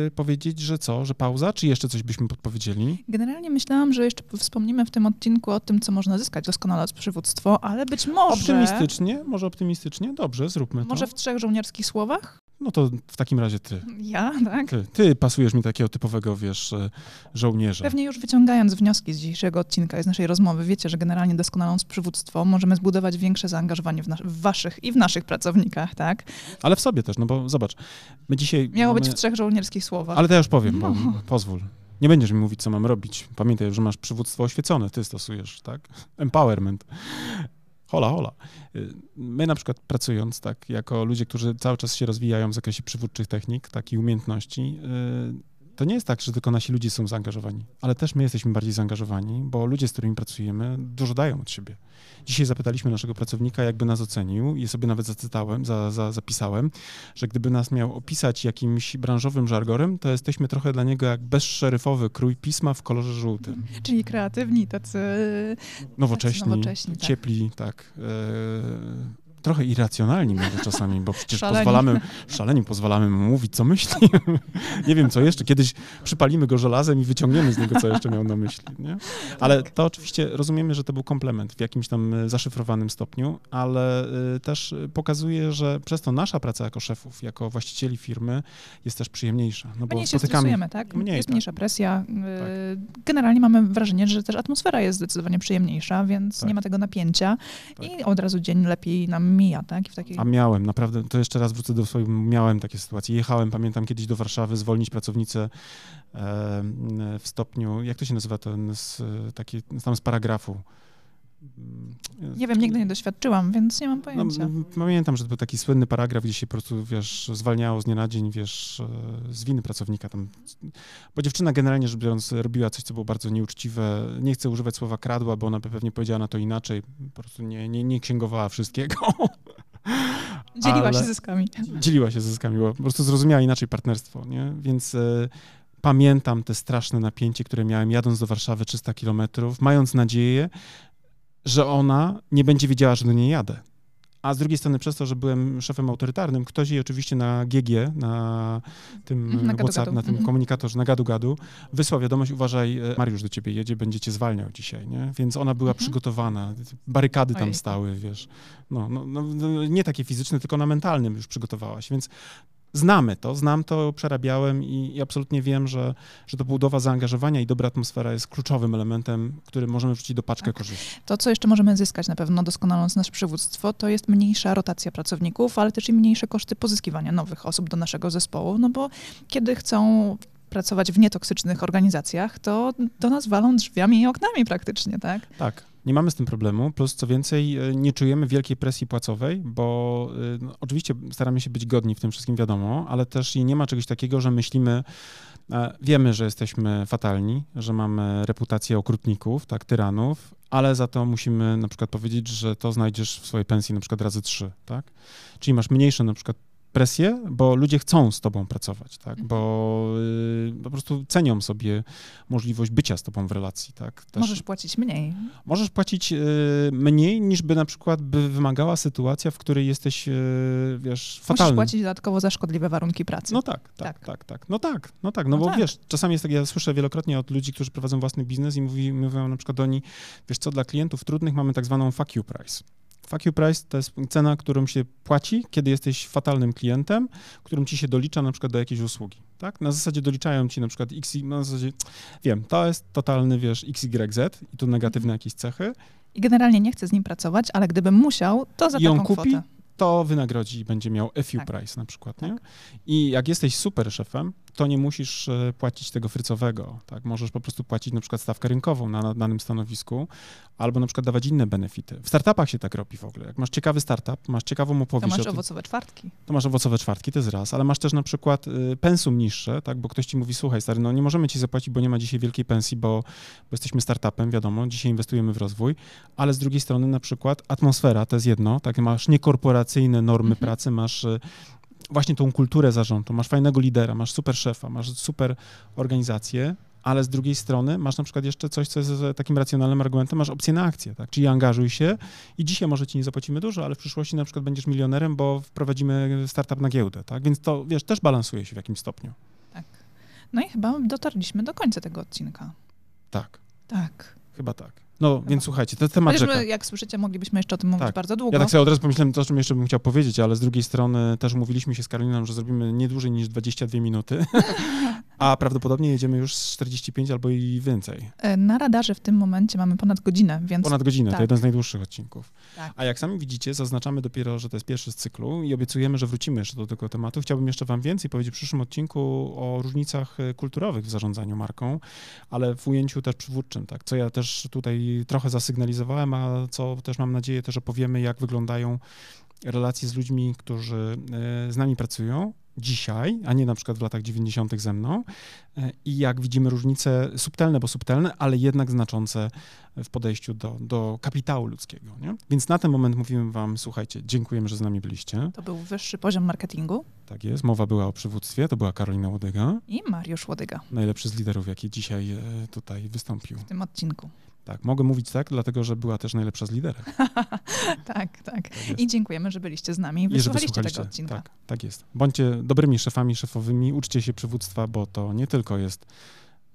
e, powiedzieć, że co, że pauza, czy jeszcze coś byśmy podpowiedzieli?
Generalnie myślałam, że jeszcze wspomnimy w tym odcinku o tym, co można zyskać doskonale z przywództwo, ale być może...
Optymistycznie, może optymistycznie, dobrze, zróbmy
to. Może w trzech żołnierskich słowach?
No to w takim razie ty.
Ja, tak?
Ty, ty pasujesz mi takiego typowego, wiesz, e, żołnierza.
Pewnie już wyciągając wnioski z dzisiejszego odcinka i z naszej rozmowy, wiecie, że generalnie doskonaląc przywództwo możemy zbudować większe zaangażowanie w, w, waszych i w naszych pracownikach, tak?
Ale w sobie też, no bo zobacz, my dzisiaj...
Miało mamy... być w trzech żołnierskich słowach.
Ale to ja już powiem, bo no. pozwól. Nie będziesz mi mówić, co mam robić. Pamiętaj, że masz przywództwo oświecone, ty stosujesz, tak? Empowerment. Hola, hola. Y, my na przykład pracując tak, jako ludzie, którzy cały czas się rozwijają w zakresie przywódczych technik, takich umiejętności, y, to nie jest tak, że tylko nasi ludzie są zaangażowani, ale też my jesteśmy bardziej zaangażowani, bo ludzie, z którymi pracujemy, dużo dają od siebie. Dzisiaj zapytaliśmy naszego pracownika, jakby nas ocenił i sobie nawet zacytałem, za, za, zapisałem, że gdyby nas miał opisać jakimś branżowym żargorem, to jesteśmy trochę dla niego jak bezszeryfowy krój pisma w kolorze żółtym.
Czyli kreatywni, tacy
nowocześni, tacy nowocześni tak. ciepli, tak. E, trochę irracjonalni może czasami, bo przecież szaleni. pozwalamy, szaleni pozwalamy mu mówić, co myśli. nie wiem, co jeszcze. Kiedyś przypalimy go żelazem i wyciągniemy z niego, co jeszcze miał na myśli. Nie? Ale to oczywiście rozumiemy, że to był komplement w jakimś tam e, zaszyfrowanym stopniu, ale e, też pokazuje, że przez to nasza praca jako szefów, jako właścicieli firmy jest też przyjemniejsza.
No bo Mniej się spotykamy... tak? Mniej, jest tak. mniejsza presja. E, tak. Generalnie mamy wrażenie, że też atmosfera jest zdecydowanie przyjemniejsza, więc tak. nie ma tego napięcia tak. i od razu dzień lepiej nam mija, tak?
W takiej... A miałem, naprawdę, to jeszcze raz wrócę do swojego, miałem takie sytuacje. Jechałem, pamiętam, kiedyś do Warszawy zwolnić pracownicę w stopniu, jak to się nazywa ten, z, taki, tam z paragrafu.
Nie wiem, nigdy nie doświadczyłam, więc nie mam pojęcia. No,
pamiętam, że to był taki słynny paragraf, gdzie się po prostu, wiesz, zwalniało z dnia na dzień, wiesz, e, z winy pracownika tam. Bo dziewczyna generalnie rzecz biorąc robiła coś, co było bardzo nieuczciwe. Nie chcę używać słowa kradła, bo ona by pewnie powiedziała na to inaczej. Po prostu nie, nie, nie księgowała wszystkiego.
Dzieliła się zyskami.
Dzieliła się zyskami, bo po prostu zrozumiała inaczej partnerstwo, nie? Więc e, pamiętam te straszne napięcie, które miałem jadąc do Warszawy 300 kilometrów, mając nadzieję, że ona nie będzie wiedziała, że do niej jadę. A z drugiej strony przez to, że byłem szefem autorytarnym, ktoś jej oczywiście na GG, na tym
mhm, na
WhatsApp,
gadu,
na tym mm komunikatorze, na gadu-gadu, wysłał wiadomość, uważaj, e, Mariusz do ciebie jedzie, będzie cię zwalniał dzisiaj, nie? Więc ona była mhm. przygotowana, barykady tam Ojej. stały, wiesz. No, no, no, no, nie takie fizyczne, tylko na mentalnym już przygotowałaś, więc znamy to, znam to, przerabiałem i, i, absolutnie wiem, że, że to budowa zaangażowania i dobra atmosfera jest kluczowym elementem, który możemy wrzucić do paczkę tak. korzyści.
To, co jeszcze możemy zyskać na pewno doskonaląc nasze przywództwo, to jest mniejsza rotacja pracowników, ale też i mniejsze koszty pozyskiwania nowych osób do naszego zespołu, no bo kiedy chcą pracować w nietoksycznych organizacjach, to do nas walą drzwiami i oknami praktycznie, tak?
Tak. Nie mamy z tym problemu, plus co więcej, e, nie czujemy wielkiej presji płacowej, bo e, no, oczywiście staramy się być godni w tym wszystkim, wiadomo, ale też nie ma czegoś takiego, że myślimy, e, wiemy, że jesteśmy fatalni, że mamy reputację okrutników, tak, tyranów, ale za to musimy na przykład powiedzieć, że to znajdziesz w swojej pensji na przykład razy trzy, tak? Czyli masz mniejsze na przykład presję, bo ludzie chcą z tobą pracować, tak? Bo y, po prostu cenią sobie możliwość bycia z tobą w relacji, tak?
Też możesz płacić mniej.
Możesz płacić y, mniej, niż by na przykład by wymagała sytuacja, w której jesteś, y, wiesz, fatalny.
Możesz płacić dodatkowo za szkodliwe warunki pracy.
No tak, tak, tak, tak. tak. No tak, no tak, no, no bo tak. wiesz, czasami jest tak, ja słyszę wielokrotnie od ludzi, którzy prowadzą własny biznes i mówi, mówią na przykład do nich, wiesz co, dla klientów trudnych mamy tak zwaną fuck you price. Fuck you price to jest cena, którą się płaci, kiedy jesteś fatalnym klientem, którym ci się dolicza na przykład do jakiejś usługi, tak? Na zasadzie doliczają ci na przykład x, na zasadzie, wiem, to jest totalny, wiesz, XYZ i tu negatywne jakieś cechy
I generalnie nie chce z nim pracować, ale gdybym musiał, to za
I on
taką
kupi,
kwotę.
to wynagrodzi i będzie miał few
Tak.
price na przykład, nie?
Tak.
I jak jesteś super szefem, to nie musisz e, płacić tego frycowego, tak? Możesz po prostu płacić na przykład stawkę rynkową na, na danym stanowisku, albo na przykład dawać inne benefity. W startupach się tak robi w ogóle. Jak masz ciekawy startup, masz ciekawą
To
opowieść
masz
o tym,
owocowe czwartki.
to masz owocowe czwartki, to jest raz, ale masz też na przykład y, pensum niższe, tak, bo ktoś ci mówi, słuchaj stary, no nie możemy ci zapłacić, bo nie ma dzisiaj wielkiej pensji, bo, bo jesteśmy startupem, wiadomo, dzisiaj inwestujemy w rozwój, ale z drugiej strony na przykład atmosfera, to jest jedno, tak, masz niekorporacyjne normy
Mhm.
pracy, masz y, właśnie tą kulturę zarządu, masz fajnego lidera, masz super szefa, masz super organizację, ale z drugiej strony masz na przykład jeszcze coś, co jest takim racjonalnym argumentem, masz opcję na akcję, tak? Czyli angażuj się i dzisiaj może ci nie zapłacimy dużo, ale w przyszłości na przykład będziesz milionerem, bo wprowadzimy startup na giełdę, tak? Więc to, wiesz, też balansuje się w jakimś stopniu.
No i chyba dotarliśmy do końca tego odcinka.
Tak,
Tak.
chyba tak. No, więc słuchajcie, to jest temat rzeka.
jak słyszycie, moglibyśmy jeszcze o tym mówić
Tak.
bardzo długo.
Ja tak sobie od razu pomyślałem to, o czym jeszcze bym chciał powiedzieć, ale z drugiej strony też umówiliśmy się z Karoliną, że zrobimy nie dłużej niż 22 minuty, a prawdopodobnie jedziemy już z 45 albo i więcej.
E, Na radarze w tym momencie mamy ponad godzinę, więc
Ponad godzinę, to
tak.
jeden z najdłuższych odcinków.
Tak.
A jak sami widzicie, zaznaczamy dopiero, że to jest pierwszy z cyklu i obiecujemy, że wrócimy jeszcze do tego tematu. Chciałbym jeszcze wam więcej powiedzieć w przyszłym odcinku o różnicach e, kulturowych w zarządzaniu marką, ale w ujęciu też przywódczym, tak, co ja też tutaj trochę zasygnalizowałem, a co też mam nadzieję też opowiemy, jak wyglądają relacje z ludźmi, którzy e, z nami pracują dzisiaj, a nie na przykład w latach 90. ze mną e, i jak widzimy różnice subtelne, bo subtelne, ale jednak znaczące w podejściu do, do kapitału ludzkiego. Nie? Więc na ten moment mówimy wam, słuchajcie, dziękujemy, że z nami byliście.
To był wyższy poziom marketingu
Tak jest, mowa była o przywództwie, to była Karolina Łodyga,
i Mariusz Łodyga
najlepszy z liderów, jaki dzisiaj e, tutaj wystąpił.
w tym odcinku.
Tak, mogę mówić tak, dlatego że była też najlepsza z liderów.
tak, tak.
Tak.
I dziękujemy, że byliście z nami i wysłuchaliście tego odcinka.
Tak, tak jest. Bądźcie dobrymi szefami, szefowymi, uczcie się przywództwa, bo to nie tylko jest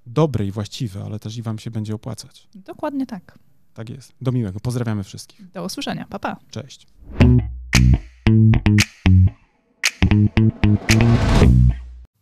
dobre i właściwe, ale też i wam się będzie opłacać.
Dokładnie tak.
Tak jest. Do miłego. Pozdrawiamy wszystkich.
Do usłyszenia. Pa, pa.
Cześć.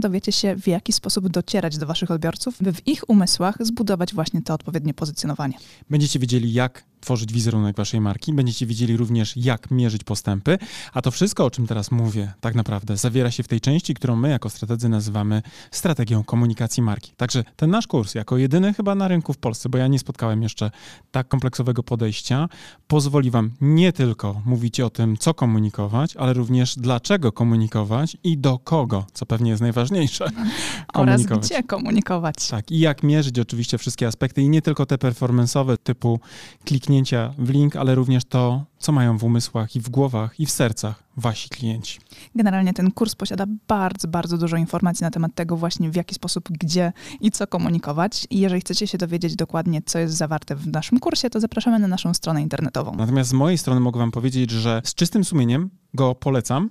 dowiecie się, w jaki sposób docierać do waszych odbiorców, by w ich umysłach zbudować właśnie to odpowiednie pozycjonowanie.
Będziecie wiedzieli, jak tworzyć wizerunek waszej marki, będziecie wiedzieli również, jak mierzyć postępy, a to wszystko, o czym teraz mówię, tak naprawdę zawiera się w tej części, którą my jako strategzy nazywamy strategią komunikacji marki. Także ten nasz kurs, jako jedyny chyba na rynku w Polsce, bo ja nie spotkałem jeszcze tak kompleksowego podejścia, pozwoli wam nie tylko mówić o tym, co komunikować, ale również dlaczego komunikować i do kogo, co pewnie jest najważniejsze,
Oraz gdzie komunikować.
Tak, i jak mierzyć oczywiście wszystkie aspekty i nie tylko te performance'owe typu kliknięcia w link, ale również to, co mają w umysłach i w głowach i w sercach wasi klienci.
Generalnie ten kurs posiada bardzo, bardzo dużo informacji na temat tego właśnie, w jaki sposób, gdzie i co komunikować. I jeżeli chcecie się dowiedzieć dokładnie, co jest zawarte w naszym kursie, to zapraszamy na naszą stronę internetową.
Natomiast z mojej strony mogę wam powiedzieć, że z czystym sumieniem go polecam